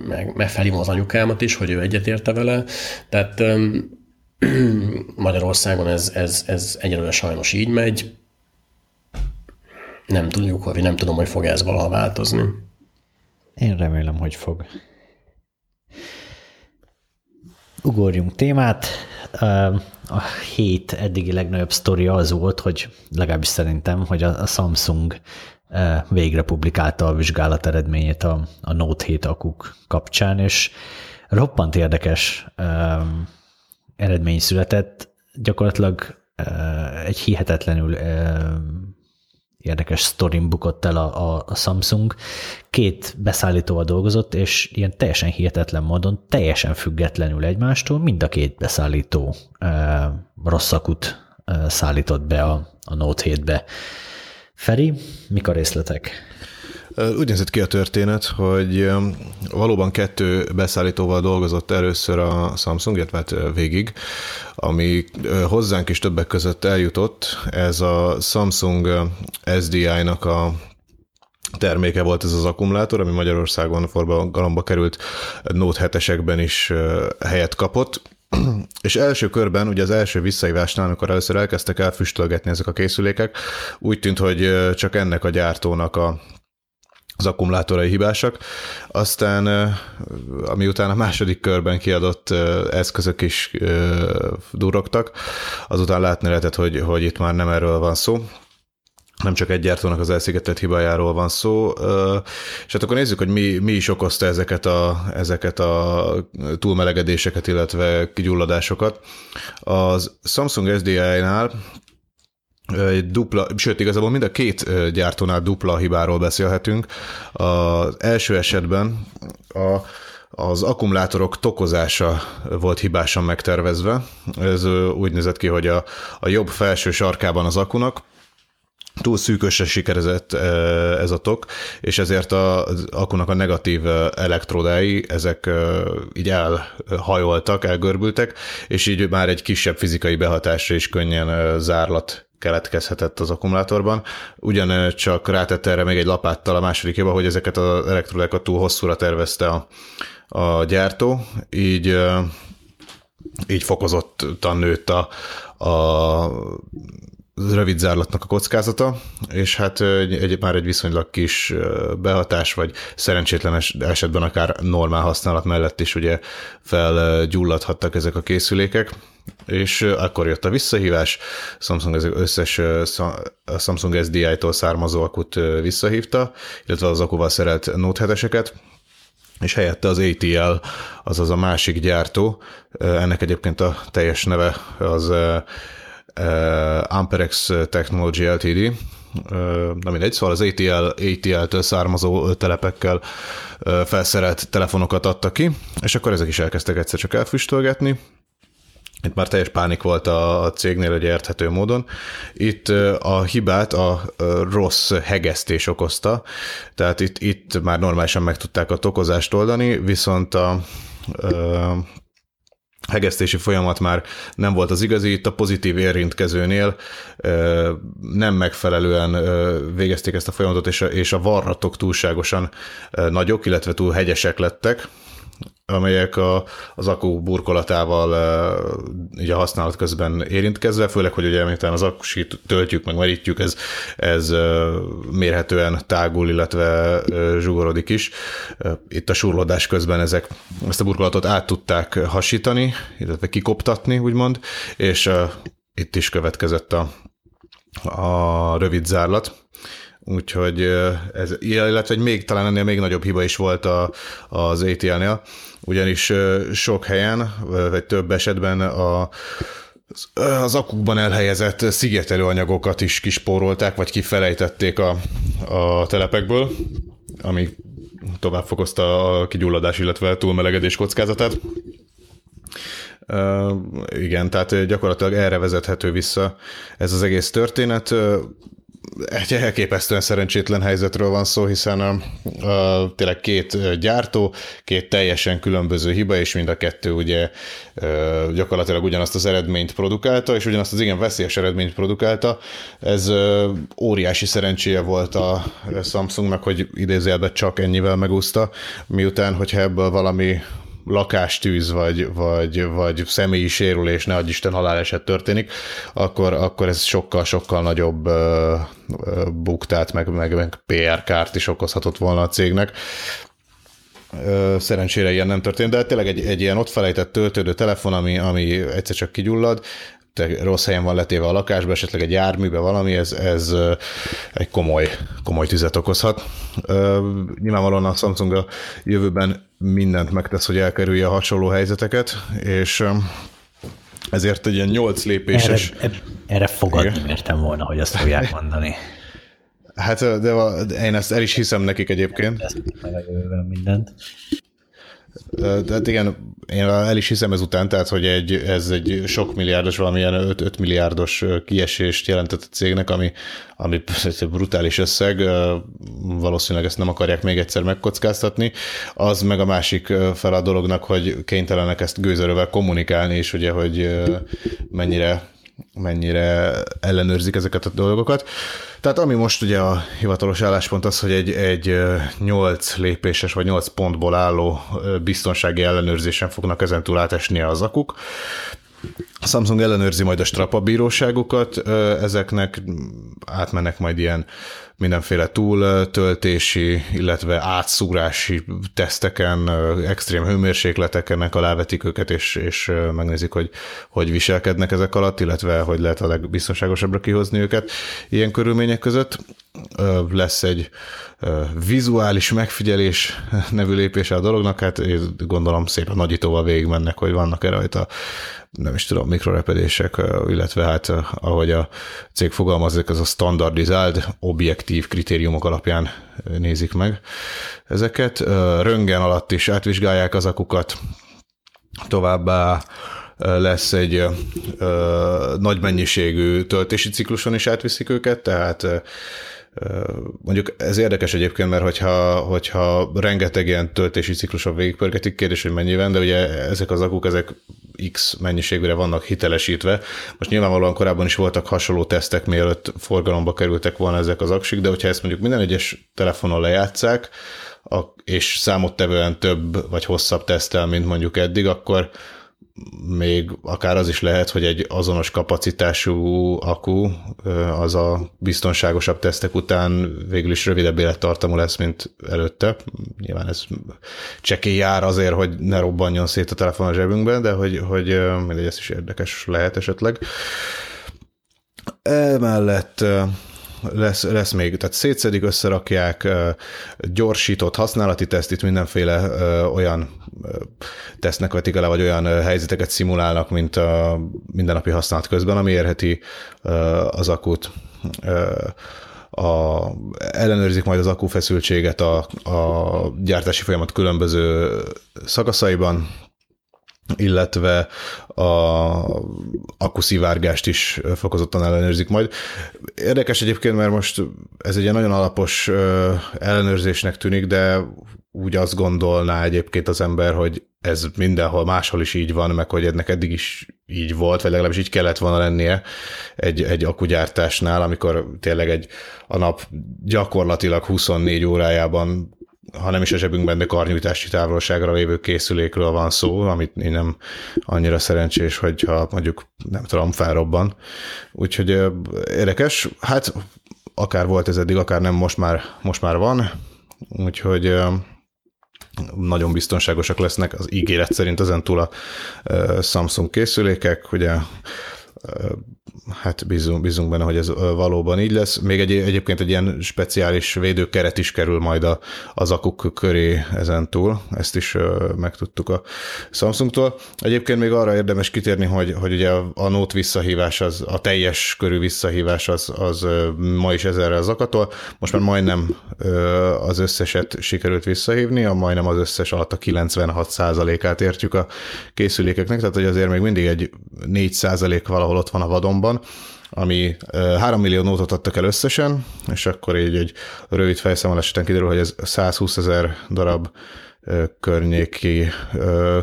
meg, meg felhívom az anyukámat is, hogy ő egyetérte vele, tehát [CLEARS THROAT] Magyarországon ez, ez, ez egyelőre sajnos így megy, nem tudjuk, vagy nem tudom, hogy fog ez valaha változni. Én remélem, hogy fog. Ugorjunk témát. A hét eddigi legnagyobb sztoria az volt, hogy legalábbis szerintem, hogy a Samsung végre publikálta a vizsgálat eredményét a, a Note 7 akuk kapcsán, és roppant érdekes eredmény született. Gyakorlatilag egy hihetetlenül érdekes sztorin bukott el a, a, a Samsung. Két beszállítóval dolgozott, és ilyen teljesen hihetetlen módon, teljesen függetlenül egymástól mind a két beszállító e, rossz akut e, szállított be a, a Note 7-be. Feri, mik a részletek? Úgy nézett ki a történet, hogy valóban kettő beszállítóval dolgozott először a Samsung, illetve hát végig, ami hozzánk is többek között eljutott. Ez a Samsung SDI-nak a terméke volt ez az akkumulátor, ami Magyarországon forgalomba került Note 7-esekben is helyet kapott. [CLEARS THROAT] És első körben, ugye az első visszaívásnál, amikor először elkezdtek elfüstölgetni ezek a készülékek, úgy tűnt, hogy csak ennek a gyártónak a az akkumulátorai hibásak. Aztán, ami után a második körben kiadott eszközök is durogtak, azután látni lehetett, hogy, hogy itt már nem erről van szó, nem csak egy gyártónak az elszigetett hibájáról van szó, és hát akkor nézzük, hogy mi, mi is okozta ezeket a, ezeket a túlmelegedéseket, illetve gyulladásokat. Az Samsung SDI-nál dupla, sőt, igazából mind a két gyártónál dupla hibáról beszélhetünk. Az első esetben a, az akkumulátorok tokozása volt hibásan megtervezve. Ez úgy nézett ki, hogy a, a jobb felső sarkában az akunak túl szűkösre sikerezett ez a tok, és ezért az akunak a negatív elektrodái, ezek így elhajoltak, elgörbültek, és így már egy kisebb fizikai behatásra is könnyen zárlat keletkezhetett az akkumulátorban. Ugyancsak rátette erre még egy lapáttal a második hiba, hogy ezeket az elektrodákat túl hosszúra tervezte a, a gyártó, így, így fokozottan nőtt a, a rövid zárlatnak a kockázata, és hát egy, egy, már egy viszonylag kis behatás, vagy szerencsétlen esetben akár normál használat mellett is ugye felgyulladhattak ezek a készülékek, és akkor jött a visszahívás, Samsung az összes a Samsung SDI-tól származó akut visszahívta, illetve az akuval szerelt Note 7 és helyette az ATL, azaz a másik gyártó, ennek egyébként a teljes neve az Amperex Technology Ltd., na mindegy, szóval az ATL, ATL-től származó telepekkel felszerelt telefonokat adta ki, és akkor ezek is elkezdtek egyszer csak elfüstölgetni, itt már teljes pánik volt a, cégnél, hogy érthető módon. Itt a hibát a rossz hegesztés okozta, tehát itt, itt már normálisan meg tudták a tokozást oldani, viszont a, a hegesztési folyamat már nem volt az igazi, itt a pozitív érintkezőnél nem megfelelően végezték ezt a folyamatot, és a, és a varratok túlságosan nagyok, illetve túl hegyesek lettek, amelyek a, az akku burkolatával így a használat közben érintkezve, főleg, hogy ugye miután az akkusit töltjük, meg merítjük, ez, ez mérhetően tágul, illetve zsugorodik is. Itt a surlódás közben ezek ezt a burkolatot át tudták hasítani, illetve kikoptatni, úgymond, és itt is következett a, a rövid zárlat, úgyhogy ez, illetve még, talán ennél még nagyobb hiba is volt a, az ATL-nél, ugyanis sok helyen, vagy több esetben a az akukban elhelyezett szigetelő anyagokat is kispórolták, vagy kifelejtették a, a telepekből, ami tovább fokozta a kigyulladás, illetve túlmelegedés kockázatát. Uh, igen, tehát gyakorlatilag erre vezethető vissza ez az egész történet egy elképesztően szerencsétlen helyzetről van szó, hiszen a, tényleg két gyártó, két teljesen különböző hiba, és mind a kettő ugye gyakorlatilag ugyanazt az eredményt produkálta, és ugyanazt az igen veszélyes eredményt produkálta. Ez óriási szerencséje volt a Samsungnak, hogy idézőjelben csak ennyivel megúszta, miután, hogyha ebből valami lakástűz, vagy, vagy, vagy személyi sérülés, ne Isten haláleset történik, akkor, akkor ez sokkal-sokkal nagyobb uh, buktát, meg, meg, meg PR kárt is okozhatott volna a cégnek. Szerencsére ilyen nem történt, de tényleg egy, egy ilyen ott felejtett töltődő telefon, ami, ami egyszer csak kigyullad, te rossz helyen van letéve a lakásba, esetleg egy járműbe valami, ez, ez egy komoly, komoly tüzet okozhat. Nyilvánvalóan a Samsung a jövőben mindent megtesz, hogy elkerülje a hasonló helyzeteket, és ezért egy ilyen nyolc lépéses... Erre, erre fogadni értem volna, hogy azt fogják [LAUGHS] mondani. Hát, de én ezt el is hiszem nekik egyébként. Ezt mindent. Tehát igen, én el is hiszem ezután, tehát hogy egy, ez egy sok milliárdos, valamilyen 5, 5 milliárdos kiesést jelentett a cégnek, ami, ami [LAUGHS] brutális összeg, valószínűleg ezt nem akarják még egyszer megkockáztatni. Az meg a másik fel a dolognak, hogy kénytelenek ezt gőzerővel kommunikálni, és ugye, hogy mennyire mennyire ellenőrzik ezeket a dolgokat. Tehát ami most ugye a hivatalos álláspont az, hogy egy, egy 8 lépéses vagy 8 pontból álló biztonsági ellenőrzésen fognak ezentúl átesni az akuk. A Samsung ellenőrzi majd a strapa bíróságokat, ezeknek átmennek majd ilyen mindenféle túltöltési, illetve átszúrási teszteken, extrém hőmérsékleteken alávetik őket, és, és megnézik, hogy hogy viselkednek ezek alatt, illetve hogy lehet a legbiztonságosabbra kihozni őket ilyen körülmények között. Lesz egy vizuális megfigyelés nevű lépése a dolognak, hát én gondolom szépen nagyítóval végig mennek, hogy vannak-e rajta nem is tudom, mikrorepedések, illetve hát ahogy a cég fogalmazik, az a standardizált, objektív kritériumok alapján nézik meg ezeket. Röngen alatt is átvizsgálják az akukat, továbbá lesz egy ö, nagy mennyiségű töltési cikluson is átviszik őket, tehát Mondjuk ez érdekes egyébként, mert hogyha, hogyha rengeteg ilyen töltési cikluson végigpörgetik, kérdés, hogy mennyiben, de ugye ezek az akuk, ezek X mennyiségre vannak hitelesítve. Most nyilvánvalóan korábban is voltak hasonló tesztek, mielőtt forgalomba kerültek volna ezek az aksik, de hogyha ezt mondjuk minden egyes telefonon lejátszák, és számottevően több vagy hosszabb tesztel, mint mondjuk eddig, akkor még akár az is lehet, hogy egy azonos kapacitású akku az a biztonságosabb tesztek után végül is rövidebb élettartamú lesz, mint előtte. Nyilván ez csekély jár azért, hogy ne robbanjon szét a telefon a zsebünkben, de hogy, hogy mindegy, ez is érdekes lehet esetleg. Emellett lesz, lesz még, tehát szétszedik, összerakják, gyorsított használati teszt, itt mindenféle olyan tesznek vetik alá, vagy olyan helyzeteket szimulálnak, mint a mindennapi használat közben, ami érheti az akut a, ellenőrzik majd az akkufeszültséget a, a gyártási folyamat különböző szakaszaiban, illetve a akuszivárgást is fokozottan ellenőrzik majd. Érdekes egyébként, mert most ez egy ilyen nagyon alapos ellenőrzésnek tűnik, de úgy azt gondolná egyébként az ember, hogy ez mindenhol máshol is így van, meg hogy ennek eddig is így volt, vagy legalábbis így kellett volna lennie egy, egy akugyártásnál, amikor tényleg egy a nap gyakorlatilag 24 órájában ha nem is a zsebünkben, de karnyújtási távolságra lévő készülékről van szó, amit én nem annyira szerencsés, hogyha mondjuk, nem tudom, felrobban. Úgyhogy érdekes. Hát akár volt ez eddig, akár nem, most már, most már van. Úgyhogy nagyon biztonságosak lesznek az ígéret szerint ezentúl a Samsung készülékek, ugye hát bízunk, bízunk benne, hogy ez valóban így lesz. Még egy, egyébként egy ilyen speciális védőkeret is kerül majd a, az akuk köré ezen túl, ezt is megtudtuk a Samsungtól. Egyébként még arra érdemes kitérni, hogy, hogy ugye a Note visszahívás, az, a teljes körű visszahívás az, az ma is ezerre az akatól. Most már majdnem az összeset sikerült visszahívni, a majdnem az összes alatt a 96 át értjük a készülékeknek, tehát hogy azért még mindig egy 4 valahol ott van a vadonban, ami 3 millió nótot adtak el összesen, és akkor így egy rövid fejszámolás után kiderül, hogy ez 120 ezer darab környéki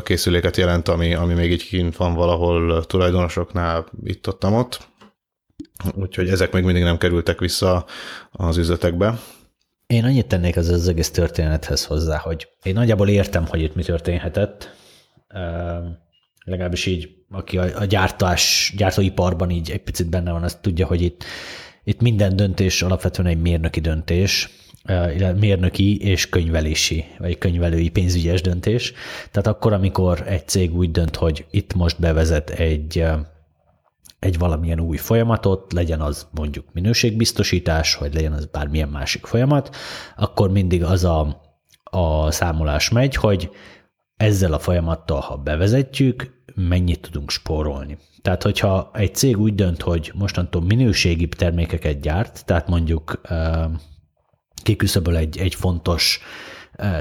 készüléket jelent, ami, ami még így kint van valahol tulajdonosoknál itt ott ott. Úgyhogy ezek még mindig nem kerültek vissza az üzletekbe. Én annyit tennék az, az egész történethez hozzá, hogy én nagyjából értem, hogy itt mi történhetett legalábbis így, aki a, a gyártás, gyártóiparban így egy picit benne van, azt tudja, hogy itt, itt minden döntés alapvetően egy mérnöki döntés, mérnöki és könyvelési, vagy könyvelői pénzügyes döntés. Tehát akkor, amikor egy cég úgy dönt, hogy itt most bevezet egy, egy valamilyen új folyamatot, legyen az mondjuk minőségbiztosítás, vagy legyen az bármilyen másik folyamat, akkor mindig az a, a számolás megy, hogy ezzel a folyamattal, ha bevezetjük, mennyit tudunk spórolni. Tehát, hogyha egy cég úgy dönt, hogy mostantól minőségi termékeket gyárt, tehát mondjuk kiküszöböl egy, egy fontos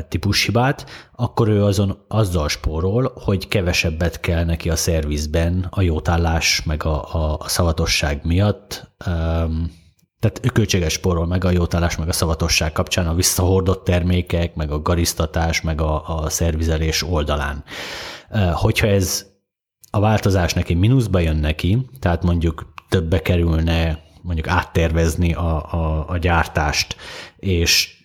típushibát, akkor ő azon azzal spórol, hogy kevesebbet kell neki a szervizben a jótállás meg a, a, a szavatosság miatt tehát költséges spórol meg a jótállás, meg a szavatosság kapcsán a visszahordott termékek, meg a garisztatás, meg a, a szervizelés oldalán. Hogyha ez a változás neki mínuszba jön neki, tehát mondjuk többe kerülne mondjuk áttervezni a, a, a gyártást, és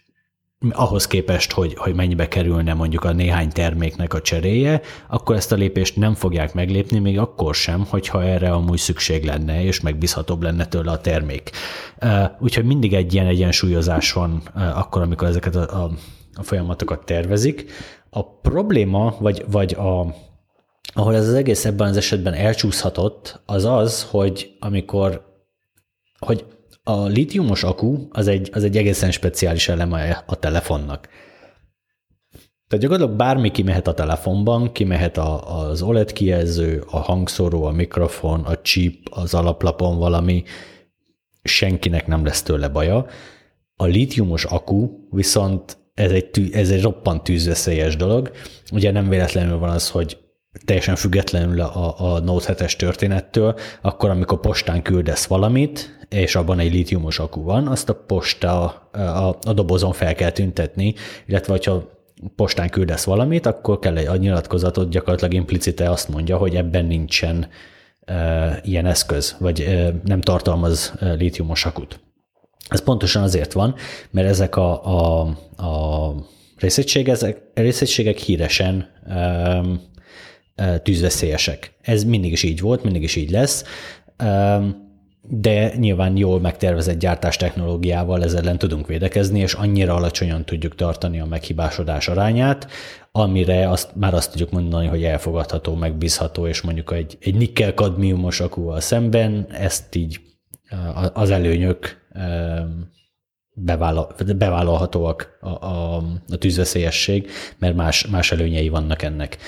ahhoz képest, hogy, hogy mennyibe kerülne mondjuk a néhány terméknek a cseréje, akkor ezt a lépést nem fogják meglépni, még akkor sem, hogyha erre amúgy szükség lenne, és megbízhatóbb lenne tőle a termék. Úgyhogy mindig egy ilyen egyensúlyozás van akkor, amikor ezeket a, a, a folyamatokat tervezik. A probléma, vagy, vagy a, ahol ez az egész ebben az esetben elcsúszhatott, az az, hogy amikor hogy a litiumos akku az egy, az egy egészen speciális eleme a telefonnak. Tehát gyakorlatilag bármi kimehet a telefonban, kimehet a, az OLED kijelző, a hangszóró, a mikrofon, a chip, az alaplapon valami, senkinek nem lesz tőle baja. A litiumos akku viszont ez egy, tű, ez egy roppant tűzveszélyes dolog. Ugye nem véletlenül van az, hogy teljesen függetlenül a, a Note 7-es történettől, akkor amikor postán küldesz valamit, és abban egy lítiumos akku van, azt a posta a, a dobozon fel kell tüntetni, illetve hogyha postán küldesz valamit, akkor kell egy a nyilatkozatot, gyakorlatilag implicite azt mondja, hogy ebben nincsen e, ilyen eszköz, vagy e, nem tartalmaz e, lítiumos akut. Ez pontosan azért van, mert ezek a, a, a ezek, részegységek híresen e, tűzveszélyesek. Ez mindig is így volt, mindig is így lesz, de nyilván jól megtervezett gyártás technológiával ezzel ellen tudunk védekezni, és annyira alacsonyan tudjuk tartani a meghibásodás arányát, amire azt, már azt tudjuk mondani, hogy elfogadható, megbízható, és mondjuk egy, egy nikkel-kadmiumos akúval szemben ezt így az előnyök bevállalhatóak a, a, a tűzveszélyesség, mert más, más előnyei vannak ennek.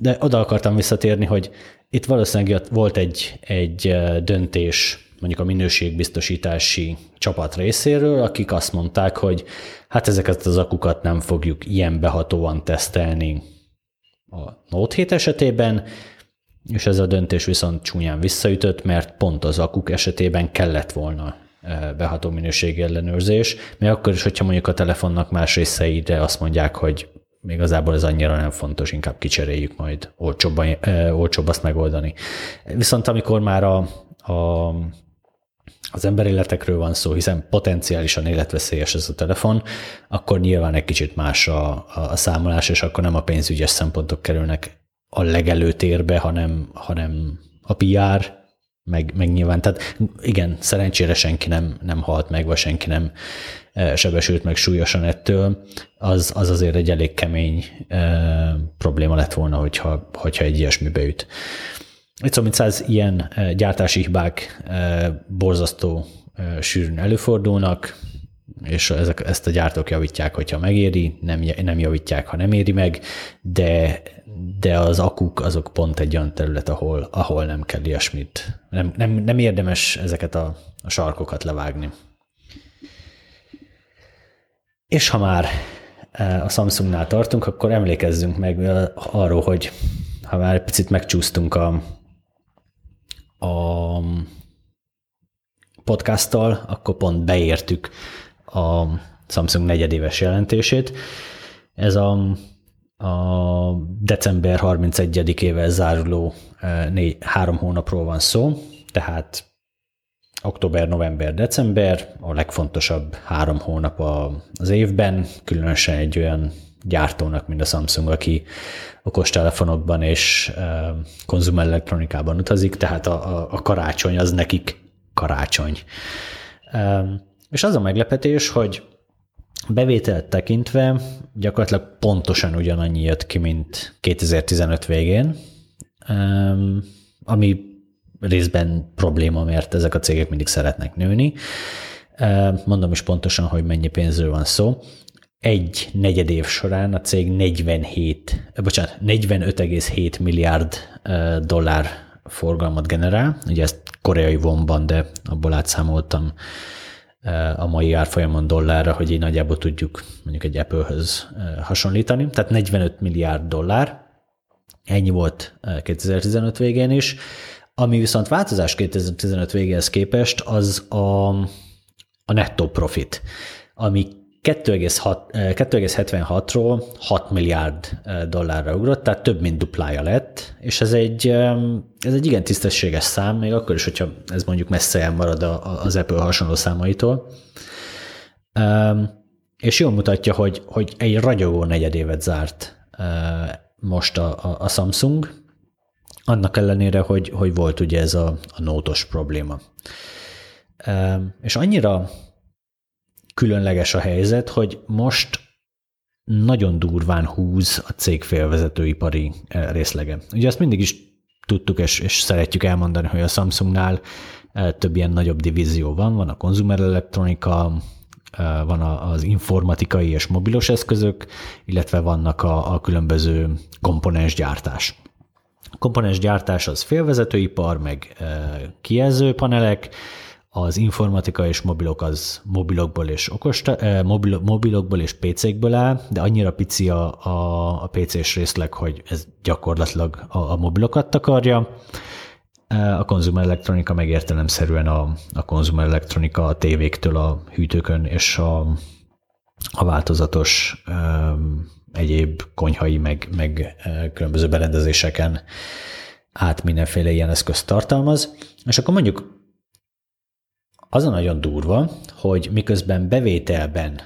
De oda akartam visszatérni, hogy itt valószínűleg volt egy, egy döntés mondjuk a minőségbiztosítási csapat részéről, akik azt mondták, hogy hát ezeket az akukat nem fogjuk ilyen behatóan tesztelni a Note 7 esetében, és ez a döntés viszont csúnyán visszaütött, mert pont az akuk esetében kellett volna beható minőségi ellenőrzés, még akkor is, hogyha mondjuk a telefonnak más részeire azt mondják, hogy még igazából ez annyira nem fontos, inkább kicseréljük majd olcsóbban, olcsóbb azt megoldani. Viszont amikor már a, a az emberéletekről van szó, hiszen potenciálisan életveszélyes ez a telefon, akkor nyilván egy kicsit más a, a számolás, és akkor nem a pénzügyes szempontok kerülnek a legelőtérbe, hanem, hanem a PR, meg, meg nyilván, tehát igen, szerencsére senki nem, nem halt meg, vagy senki nem e, sebesült meg súlyosan ettől, az, az azért egy elég kemény e, probléma lett volna, hogyha, hogyha egy ilyesmi beüt. Itt szó, mint száz ilyen e, gyártási hibák e, borzasztó e, sűrűn előfordulnak, és ezek, ezt a gyártók javítják, hogyha megéri, nem, nem javítják, ha nem éri meg, de, de az akuk azok pont egy olyan terület, ahol, ahol nem kell ilyesmit. Nem, nem, nem érdemes ezeket a, a sarkokat levágni. És ha már a Samsungnál tartunk, akkor emlékezzünk meg arról, hogy ha már egy picit megcsúsztunk a, a podcasttal, akkor pont beértük a Samsung negyedéves jelentését. Ez a, a december 31-ével záruló e, négy, három hónapról van szó, tehát október, november, december, a legfontosabb három hónap az évben, különösen egy olyan gyártónak, mint a Samsung, aki okostelefonokban és e, konzumelektronikában utazik, tehát a, a, karácsony az nekik karácsony. És az a meglepetés, hogy bevételt tekintve gyakorlatilag pontosan ugyanannyi jött ki, mint 2015 végén, ami részben probléma, mert ezek a cégek mindig szeretnek nőni. Mondom is pontosan, hogy mennyi pénzről van szó. Egy negyed év során a cég 47, bocsánat, 45,7 milliárd dollár forgalmat generál. Ugye ezt koreai vonban, de abból átszámoltam a mai árfolyamon dollárra, hogy így nagyjából tudjuk mondjuk egy Apple-höz hasonlítani. Tehát 45 milliárd dollár, ennyi volt 2015 végén is. Ami viszont változás 2015 végéhez képest, az a, a nettó profit, ami 2,76-ról 6 milliárd dollárra ugrott, tehát több mint duplája lett, és ez egy, ez egy igen tisztességes szám, még akkor is, hogyha ez mondjuk messze elmarad az Apple hasonló számaitól. És jól mutatja, hogy, hogy egy ragyogó negyedévet zárt most a, a, Samsung, annak ellenére, hogy, hogy volt ugye ez a, a nótos probléma. És annyira különleges a helyzet, hogy most nagyon durván húz a cég félvezetőipari részlege. Ugye azt mindig is tudtuk, és, és szeretjük elmondani, hogy a Samsungnál eh, több ilyen nagyobb divízió van, van a konzumer elektronika, eh, van az informatikai és mobilos eszközök, illetve vannak a, a különböző komponensgyártás. A komponensgyártás az félvezetőipar, meg kijelzőpanelek, az informatika és mobilok az mobilokból és okos, eh, mobil, mobilokból és PC-kből áll, de annyira pici a, a, a PC-s részleg, hogy ez gyakorlatilag a, a mobilokat takarja. Eh, a konzumer elektronika meg a, a konzumer elektronika a tévéktől a hűtőkön és a, a változatos um, egyéb konyhai meg, meg különböző berendezéseken át mindenféle ilyen eszközt tartalmaz. És akkor mondjuk az a nagyon durva, hogy miközben bevételben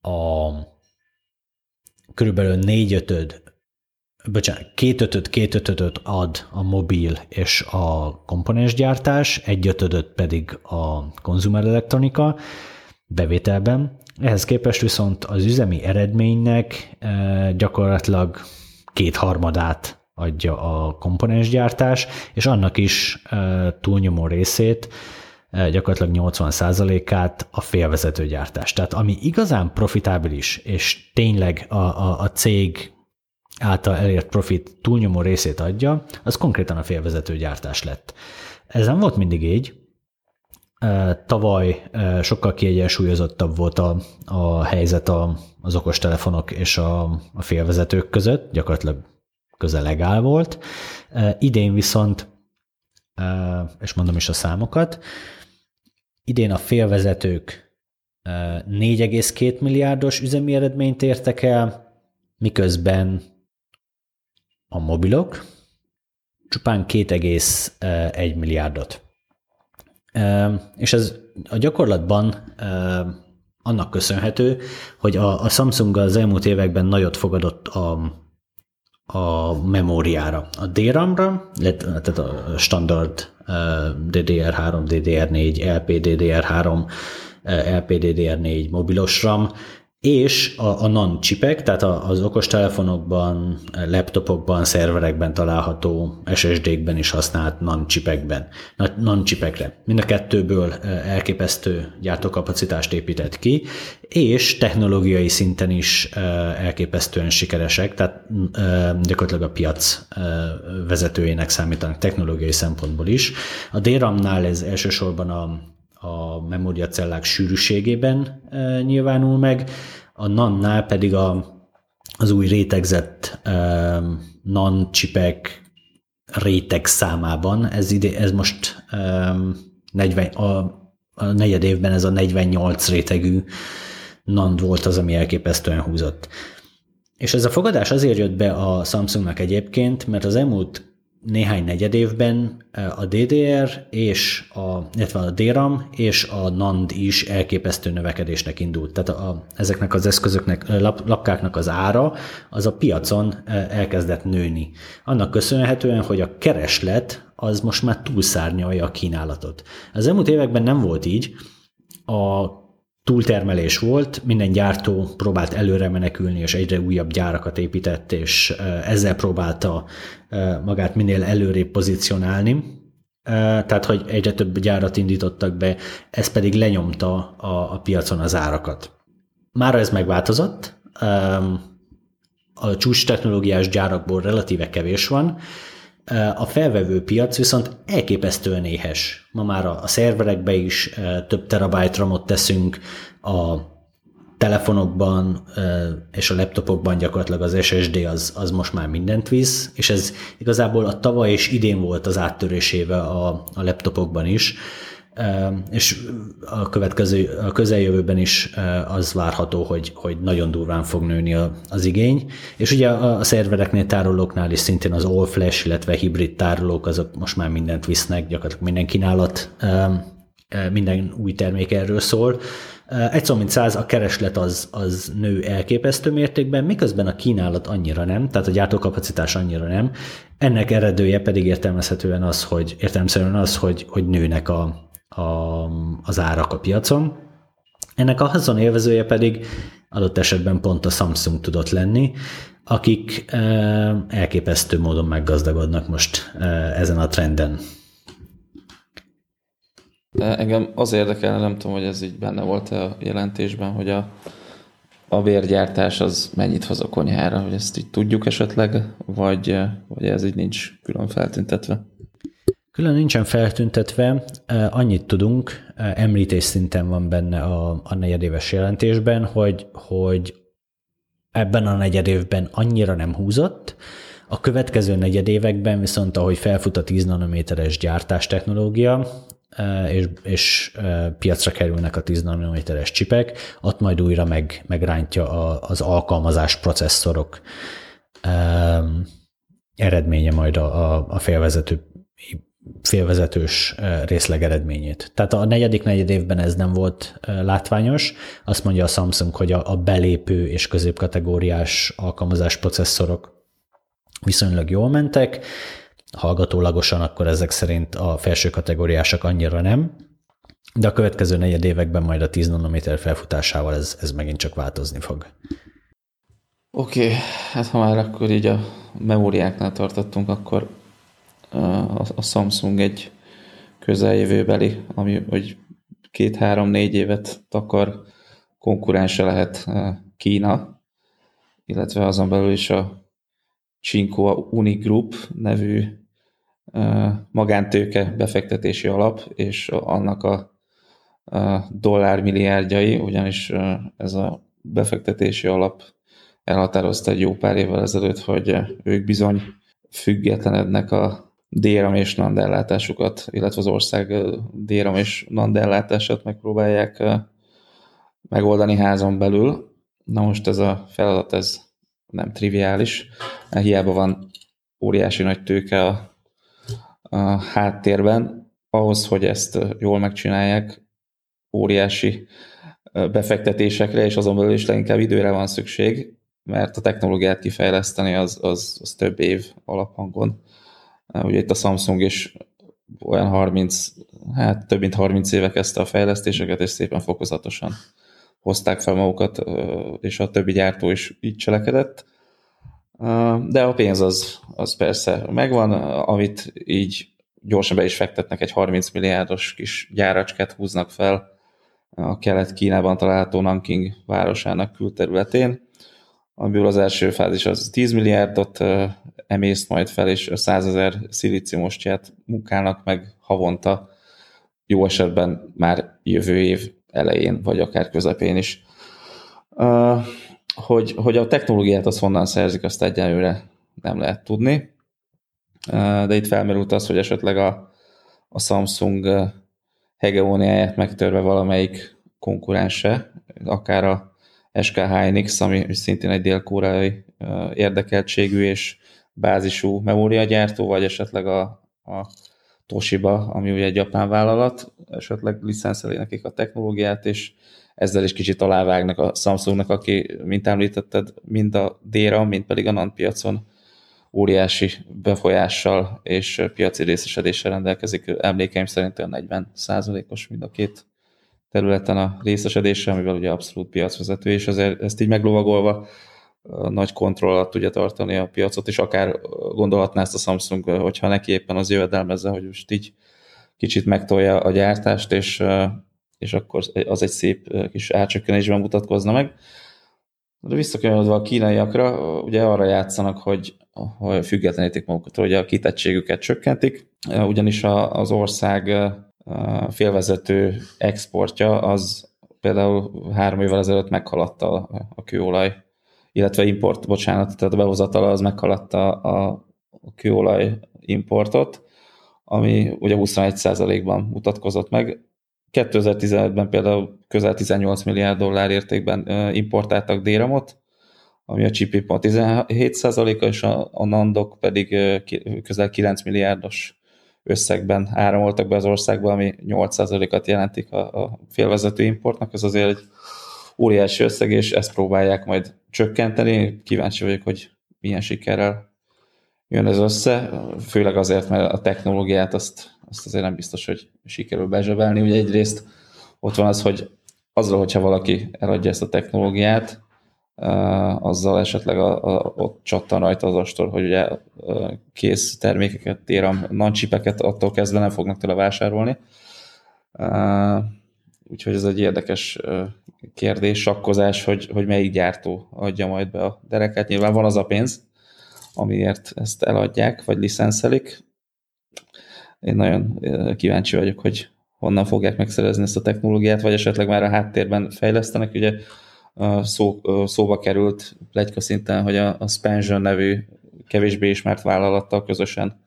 a körülbelül négy ötöd, bocsánat, két ötöd, két ötödöt ad a mobil és a komponensgyártás, egy ötödöt pedig a konzumerelektronika bevételben. Ehhez képest viszont az üzemi eredménynek eh, gyakorlatilag kétharmadát adja a komponensgyártás, és annak is eh, túlnyomó részét gyakorlatilag 80%-át a félvezetőgyártás. Tehát ami igazán profitábilis, és tényleg a, a, a cég által elért profit túlnyomó részét adja, az konkrétan a félvezetőgyártás lett. Ez nem volt mindig így. Eh, tavaly eh, sokkal kiegyensúlyozottabb volt a, a helyzet a, az okostelefonok és a, a félvezetők között, gyakorlatilag közel legál volt. Idén viszont, és mondom is a számokat, idén a félvezetők 4,2 milliárdos üzemi eredményt értek el, miközben a mobilok csupán 2,1 milliárdot. És ez a gyakorlatban annak köszönhető, hogy a, Samsung az elmúlt években nagyot fogadott a, a memóriára. A DRAM-ra, tehát a standard DDR3, DDR4, LPDDR3, LPDDR4 mobilos RAM, és a, a non-chipek, tehát az okostelefonokban, laptopokban, szerverekben található SSD-kben is használt non-chipekben, non-chipekre. Mind a kettőből elképesztő gyártókapacitást épített ki, és technológiai szinten is elképesztően sikeresek, tehát gyakorlatilag a piac vezetőjének számítanak technológiai szempontból is. A DRAM-nál ez elsősorban a a memóriacellák sűrűségében e, nyilvánul meg, a NAN-nál pedig a, az új rétegzett e, NAN csipek réteg számában. Ez, ide, ez most e, 40, a, a negyed évben ez a 48 rétegű NAN volt az, ami elképesztően húzott. És ez a fogadás azért jött be a Samsungnak egyébként, mert az elmúlt néhány negyed évben a DDR és a, illetve a DRAM és a NAND is elképesztő növekedésnek indult. Tehát a, ezeknek az eszközöknek, lap, lapkáknak az ára az a piacon elkezdett nőni. Annak köszönhetően, hogy a kereslet az most már túlszárnyalja a kínálatot. Az elmúlt években nem volt így, a túltermelés volt, minden gyártó próbált előre menekülni, és egyre újabb gyárakat épített, és ezzel próbálta magát minél előrébb pozícionálni. Tehát, hogy egyre több gyárat indítottak be, ez pedig lenyomta a, a piacon az árakat. Mára ez megváltozott, a csúcs technológiás gyárakból relatíve kevés van, a felvevő piac viszont elképesztően éhes. Ma már a szerverekbe is több terabájt ramot teszünk, a telefonokban és a laptopokban gyakorlatilag az SSD az, az most már mindent visz, és ez igazából a tavaly és idén volt az áttörésével a, a laptopokban is, és a következő, a közeljövőben is az várható, hogy, hogy nagyon durván fog nőni az igény. És ugye a, szervereknél tárolóknál is szintén az all flash, illetve hibrid tárolók, azok most már mindent visznek, gyakorlatilag minden kínálat, minden új termék erről szól. Egy szó, mint száz, a kereslet az, az nő elképesztő mértékben, miközben a kínálat annyira nem, tehát a gyártókapacitás annyira nem. Ennek eredője pedig értelmezhetően az, hogy értelmezhetően az, hogy, hogy nőnek a, a, az árak a piacon. Ennek a haszonélvezője pedig adott esetben pont a Samsung tudott lenni, akik elképesztő módon meggazdagodnak most ezen a trenden. Engem az érdekelne, nem tudom, hogy ez így benne volt a jelentésben, hogy a, a vérgyártás az mennyit hoz a konyhára, hogy ezt így tudjuk esetleg, vagy, vagy ez így nincs külön feltüntetve? Külön nincsen feltüntetve, annyit tudunk, említés szinten van benne a, a negyedéves jelentésben, hogy, hogy ebben a negyedévben annyira nem húzott, a következő negyedévekben viszont, ahogy felfut a 10 nanométeres gyártás technológia, és, és piacra kerülnek a 10 nanométeres csipek, ott majd újra meg, megrántja az alkalmazás processzorok eredménye majd a, a félvezető félvezetős részleg eredményét. Tehát a negyedik negyed évben ez nem volt látványos. Azt mondja a Samsung, hogy a, belépő és középkategóriás alkalmazás processzorok viszonylag jól mentek, hallgatólagosan akkor ezek szerint a felső kategóriások annyira nem, de a következő negyed években majd a 10 nanométer felfutásával ez, ez megint csak változni fog. Oké, okay, hát ha már akkor így a memóriáknál tartottunk, akkor a Samsung egy közeljövőbeli, ami hogy két-három-négy évet takar konkurense lehet Kína, illetve azon belül is a Csinko Unigroup nevű magántőke befektetési alap, és annak a dollármilliárdjai, ugyanis ez a befektetési alap elhatározta egy jó pár évvel ezelőtt, hogy ők bizony függetlenednek a DRAM és NAND ellátásukat, illetve az ország DRAM és NAND ellátását megpróbálják megoldani házon belül. Na most ez a feladat, ez nem triviális, hiába van óriási nagy tőke a, a háttérben, ahhoz, hogy ezt jól megcsinálják, óriási befektetésekre, és azon belül is leginkább időre van szükség, mert a technológiát kifejleszteni az, az, az több év alaphangon. Ugye itt a Samsung is olyan 30, hát több mint 30 éve kezdte a fejlesztéseket, és szépen fokozatosan hozták fel magukat, és a többi gyártó is így cselekedett. De a pénz az, az persze megvan, amit így gyorsan be is fektetnek, egy 30 milliárdos kis gyáracskát húznak fel a kelet-Kínában található Nanking városának külterületén, amiből az első fázis az 10 milliárdot emészt majd fel, és 100 ezer szilíciumostját munkálnak meg havonta, jó esetben már jövő év elején, vagy akár közepén is. Hogy, hogy a technológiát az honnan szerzik, azt egyelőre nem lehet tudni, de itt felmerült az, hogy esetleg a, a Samsung hegemóniáját megtörve valamelyik konkurense, akár a SK Hynix, ami szintén egy dél-koreai érdekeltségű és bázisú memóriagyártó, vagy esetleg a, a Toshiba, ami ugye egy japán vállalat, esetleg licenszeli nekik a technológiát, és ezzel is kicsit alávágnak a Samsungnak, aki, mint említetted, mind a DRAM, mind pedig a NAND piacon óriási befolyással és piaci részesedéssel rendelkezik. Emlékeim szerint olyan 40 os mind a két területen a részesedése, amivel ugye abszolút piacvezető, és ezért ezt így meglovagolva nagy kontroll alatt tudja tartani a piacot, és akár gondolhatná ezt a Samsung, hogyha neki éppen az jövedelmezze, hogy most így kicsit megtolja a gyártást, és, és akkor az egy szép kis árcsökkenésben mutatkozna meg. De visszakanyarodva a kínaiakra, ugye arra játszanak, hogy, hogy függetlenítik magukat, hogy a kitettségüket csökkentik, ugyanis az ország félvezető exportja az például három évvel ezelőtt meghaladta a kőolaj, illetve import, bocsánat, tehát a behozatala az meghaladta a, kőolaj importot, ami ugye 21%-ban mutatkozott meg. 2015-ben például közel 18 milliárd dollár értékben importáltak déramot, ami a chip 17%-a, és a, a Nandok pedig közel 9 milliárdos összegben áramoltak be az országba, ami 8%-at jelentik a, a félvezető importnak, ez azért egy óriási összeg, és ezt próbálják majd csökkenteni. Kíváncsi vagyok, hogy milyen sikerrel jön ez össze, főleg azért, mert a technológiát azt, azt azért nem biztos, hogy sikerül bezsebelni. Ugye egyrészt ott van az, hogy azzal, hogyha valaki eladja ezt a technológiát, azzal esetleg a, a, ott csattan rajta az astor, hogy ugye kész termékeket, téram, nancsipeket attól kezdve nem fognak tőle vásárolni. Úgyhogy ez egy érdekes kérdés, sakkozás, hogy, hogy melyik gyártó adja majd be a dereket. Nyilván van az a pénz, amiért ezt eladják, vagy licenszelik. Én nagyon kíváncsi vagyok, hogy honnan fogják megszerezni ezt a technológiát, vagy esetleg már a háttérben fejlesztenek. Ugye szó, szóba került plegyka szinten, hogy a, a Spansion nevű kevésbé ismert vállalattal közösen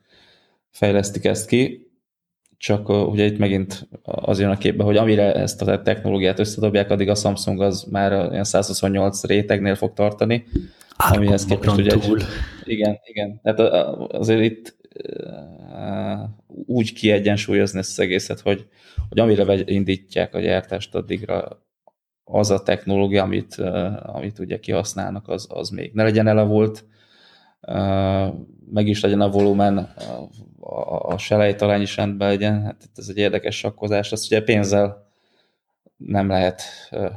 fejlesztik ezt ki, csak ugye itt megint az jön a képbe, hogy amire ezt a technológiát összedobják, addig a Samsung az már olyan 128 rétegnél fog tartani, amihez képest ugye túl. Egy, igen, igen. Tehát azért itt úgy kiegyensúlyozni ezt az egészet, hogy, hogy amire indítják a gyártást, addigra az a technológia, amit, amit ugye kihasználnak, az, az még ne legyen elavult, meg is legyen a volumen, a, a selejtalány is rendben legyen. Hát ez egy érdekes sakkozás. Ezt ugye pénzzel nem lehet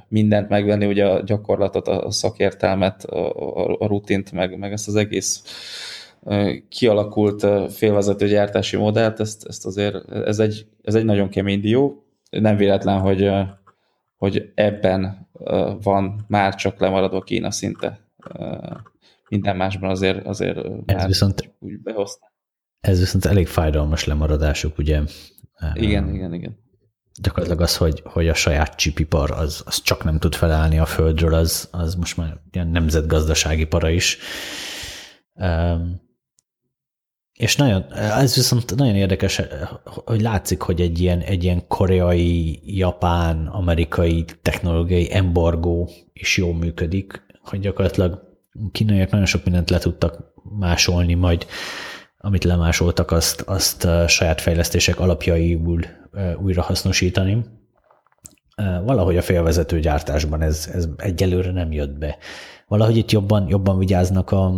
mindent megvenni, ugye a gyakorlatot, a szakértelmet, a, a rutint, meg, meg ezt az egész kialakult félvezető gyártási modellt, ezt, ezt azért, ez egy, ez egy nagyon kemény dió. Nem véletlen, hogy hogy ebben van már csak lemaradva Kína szinte. Minden másban azért, azért ez viszont, úgy behozta. Ez viszont elég fájdalmas lemaradásuk, ugye? Igen, igen, igen. gyakorlatilag az, hogy, hogy a saját csipipar az, az csak nem tud felállni a földről, az, az most már ilyen nemzetgazdasági para is. Um, és nagyon, ez viszont nagyon érdekes, hogy látszik, hogy egy ilyen, egy ilyen koreai, japán, amerikai technológiai embargó is jól működik, hogy gyakorlatilag kínaiak nagyon sok mindent le tudtak másolni, majd amit lemásoltak, azt, azt saját fejlesztések alapjaiul újra hasznosítani. Valahogy a félvezető gyártásban ez, ez egyelőre nem jött be. Valahogy itt jobban, jobban vigyáznak a,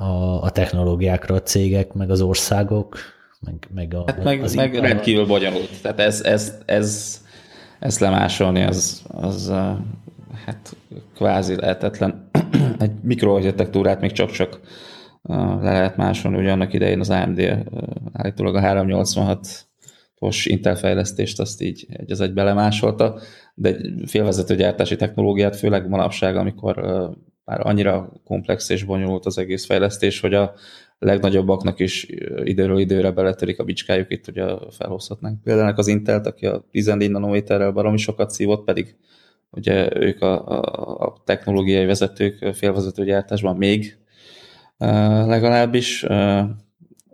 a, a technológiákra a cégek, meg az országok, meg, meg, a, hát meg, az meg rendkívül bonyolult. Tehát ez, ez, ez, ez lemásolni, az, az hát kvázi lehetetlen. [CLEARS THROAT] Egy mikroarchitektúrát még csak-csak le lehet másolni, ugye annak idején az AMD állítólag a 386-os Intel fejlesztést azt így egy az egy belemásolta, de egy félvezető gyártási technológiát, főleg manapság, amikor már annyira komplex és bonyolult az egész fejlesztés, hogy a legnagyobbaknak is időről időre beletörik a bicskájuk, itt ugye felhozhatnánk. Például az Intelt, aki a 14 nanométerrel baromi sokat szívott, pedig ugye ők a, a, a technológiai vezetők félvezető még legalábbis,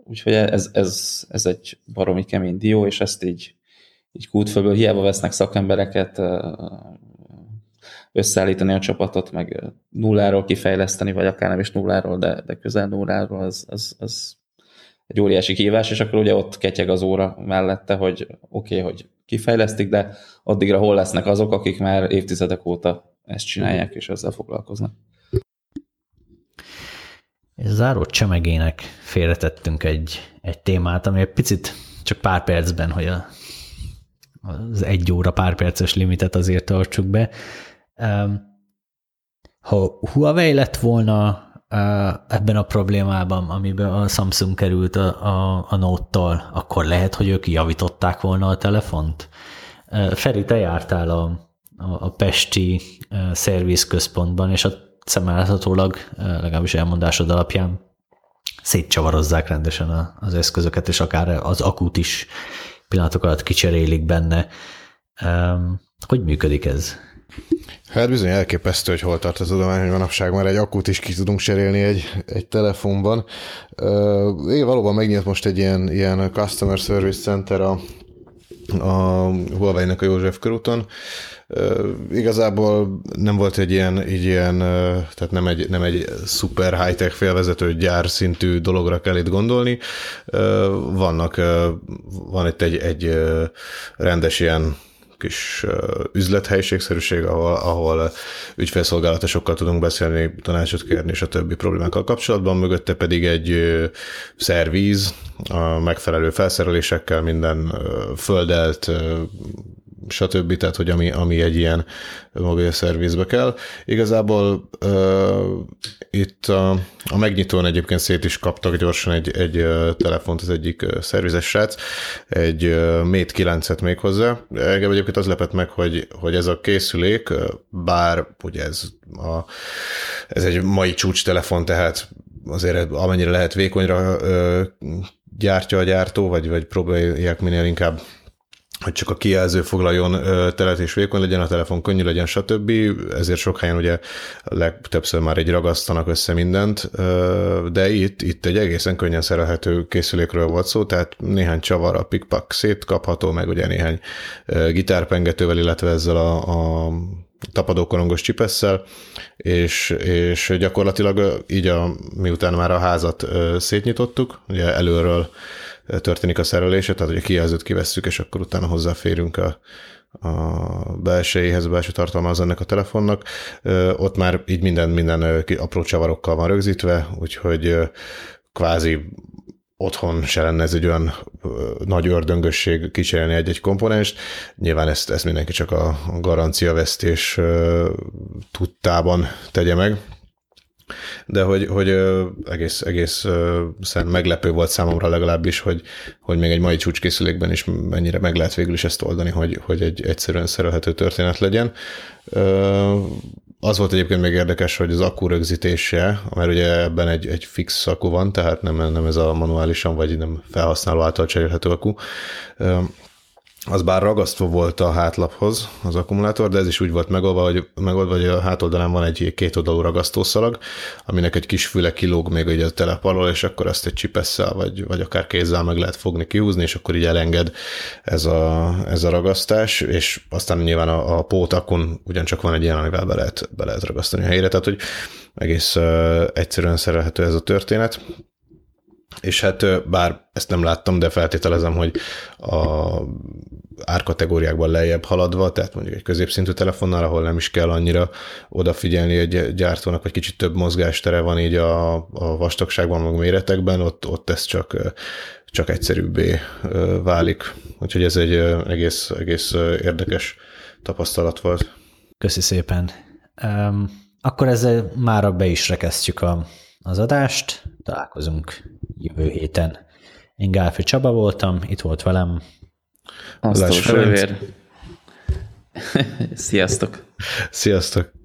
úgyhogy ez, ez, ez egy baromi kemény dió, és ezt így, így kútfölből hiába vesznek szakembereket, összeállítani a csapatot, meg nulláról kifejleszteni, vagy akár nem is nulláról, de, de közel nulláról, az, az, az egy óriási kihívás, és akkor ugye ott ketyeg az óra mellette, hogy oké, okay, hogy kifejlesztik, de addigra hol lesznek azok, akik már évtizedek óta ezt csinálják, és ezzel foglalkoznak. És záró csemegének félretettünk egy, egy témát, ami egy picit csak pár percben, hogy a, az egy óra pár perces limitet azért tartsuk be. Ha Huawei lett volna ebben a problémában, amiben a Samsung került a, a, a Note-tal, akkor lehet, hogy ők javították volna a telefont? Feri, te jártál a, a, a Pesti szervizközpontban, és a szemelhetőleg, legalábbis elmondásod alapján szétcsavarozzák rendesen az eszközöket, és akár az akut is pillanatok alatt kicserélik benne. Hogy működik ez? Hát bizony elképesztő, hogy hol tart az tudomány, hogy manapság már egy akut is ki tudunk cserélni egy, egy telefonban. Én valóban megnyílt most egy ilyen, ilyen Customer Service Center a, a Huawei-nek a József körúton. Igazából nem volt egy ilyen, egy ilyen tehát nem egy, nem egy szuper high-tech félvezető gyár szintű dologra kell itt gondolni. Vannak, van itt egy, egy rendes ilyen kis üzlethelyiségszerűség, ahol, ahol ügyfélszolgálatosokkal tudunk beszélni, tanácsot kérni, és a többi problémákkal kapcsolatban, mögötte pedig egy szervíz, a megfelelő felszerelésekkel, minden földelt stb. Tehát, hogy ami, ami egy ilyen mobil szervizbe kell. Igazából uh, itt a, a megnyitón egyébként szét is kaptak gyorsan egy, egy uh, telefont az egyik szervizes srác, egy uh, Mate 9-et még hozzá. Engem egyébként az lepett meg, hogy, hogy ez a készülék, bár ugye ez, a, ez egy mai csúcs telefon, tehát azért amennyire lehet vékonyra gyártja a gyártó, vagy, vagy próbálják minél inkább hogy csak a kijelző foglaljon telet és vékony legyen, a telefon könnyű legyen, stb. Ezért sok helyen ugye legtöbbször már egy ragasztanak össze mindent, de itt, itt egy egészen könnyen szerelhető készülékről volt szó, tehát néhány csavar a pikpak szétkapható, meg ugye néhány gitárpengetővel, illetve ezzel a, a tapadókorongos csipesszel, és, és gyakorlatilag így a, miután már a házat szétnyitottuk, ugye előről történik a szerelése, tehát hogy a kijelzőt kivesszük, és akkor utána hozzáférünk a, a belsejéhez, a belső tartalmához ennek a telefonnak. Ott már így minden, minden apró csavarokkal van rögzítve, úgyhogy kvázi otthon se lenne ez egy olyan nagy ördöngösség kicserélni egy-egy komponenst. Nyilván ezt, ezt mindenki csak a garanciavesztés tudtában tegye meg, de hogy, hogy egész, egész meglepő volt számomra legalábbis, hogy, hogy még egy mai csúcskészülékben is mennyire meg lehet végül is ezt oldani, hogy, hogy egy egyszerűen szerelhető történet legyen. Az volt egyébként még érdekes, hogy az akku rögzítése, mert ugye ebben egy, egy fix akku van, tehát nem, nem ez a manuálisan, vagy nem felhasználó által cserélhető akku, az bár ragasztva volt a hátlaphoz az akkumulátor, de ez is úgy volt megoldva, hogy, megoldva, hogy a hátoldalán van egy két oldalú ragasztószalag, aminek egy kis füle kilóg még egy a telep alól, és akkor azt egy csipesszel, vagy, vagy akár kézzel meg lehet fogni, kihúzni, és akkor így elenged ez a, ez a ragasztás, és aztán nyilván a, a pótakon ugyancsak van egy ilyen, amivel be lehet, be lehet ragasztani a helyére, tehát hogy egész uh, egyszerűen szerelhető ez a történet. És hát bár ezt nem láttam, de feltételezem, hogy a árkategóriákban lejjebb haladva, tehát mondjuk egy középszintű telefonnal, ahol nem is kell annyira odafigyelni egy gyártónak, vagy kicsit több mozgástere van így a, a vastagságban, meg méretekben, ott, ott ez csak, csak egyszerűbbé válik. Úgyhogy ez egy egész, egész érdekes tapasztalat volt. Köszi szépen. Um, akkor ezzel már be is rekesztjük a, az adást. Találkozunk jövő héten. Én Gálfi Csaba voltam, itt volt velem. Asztalos Sziasztok! Sziasztok!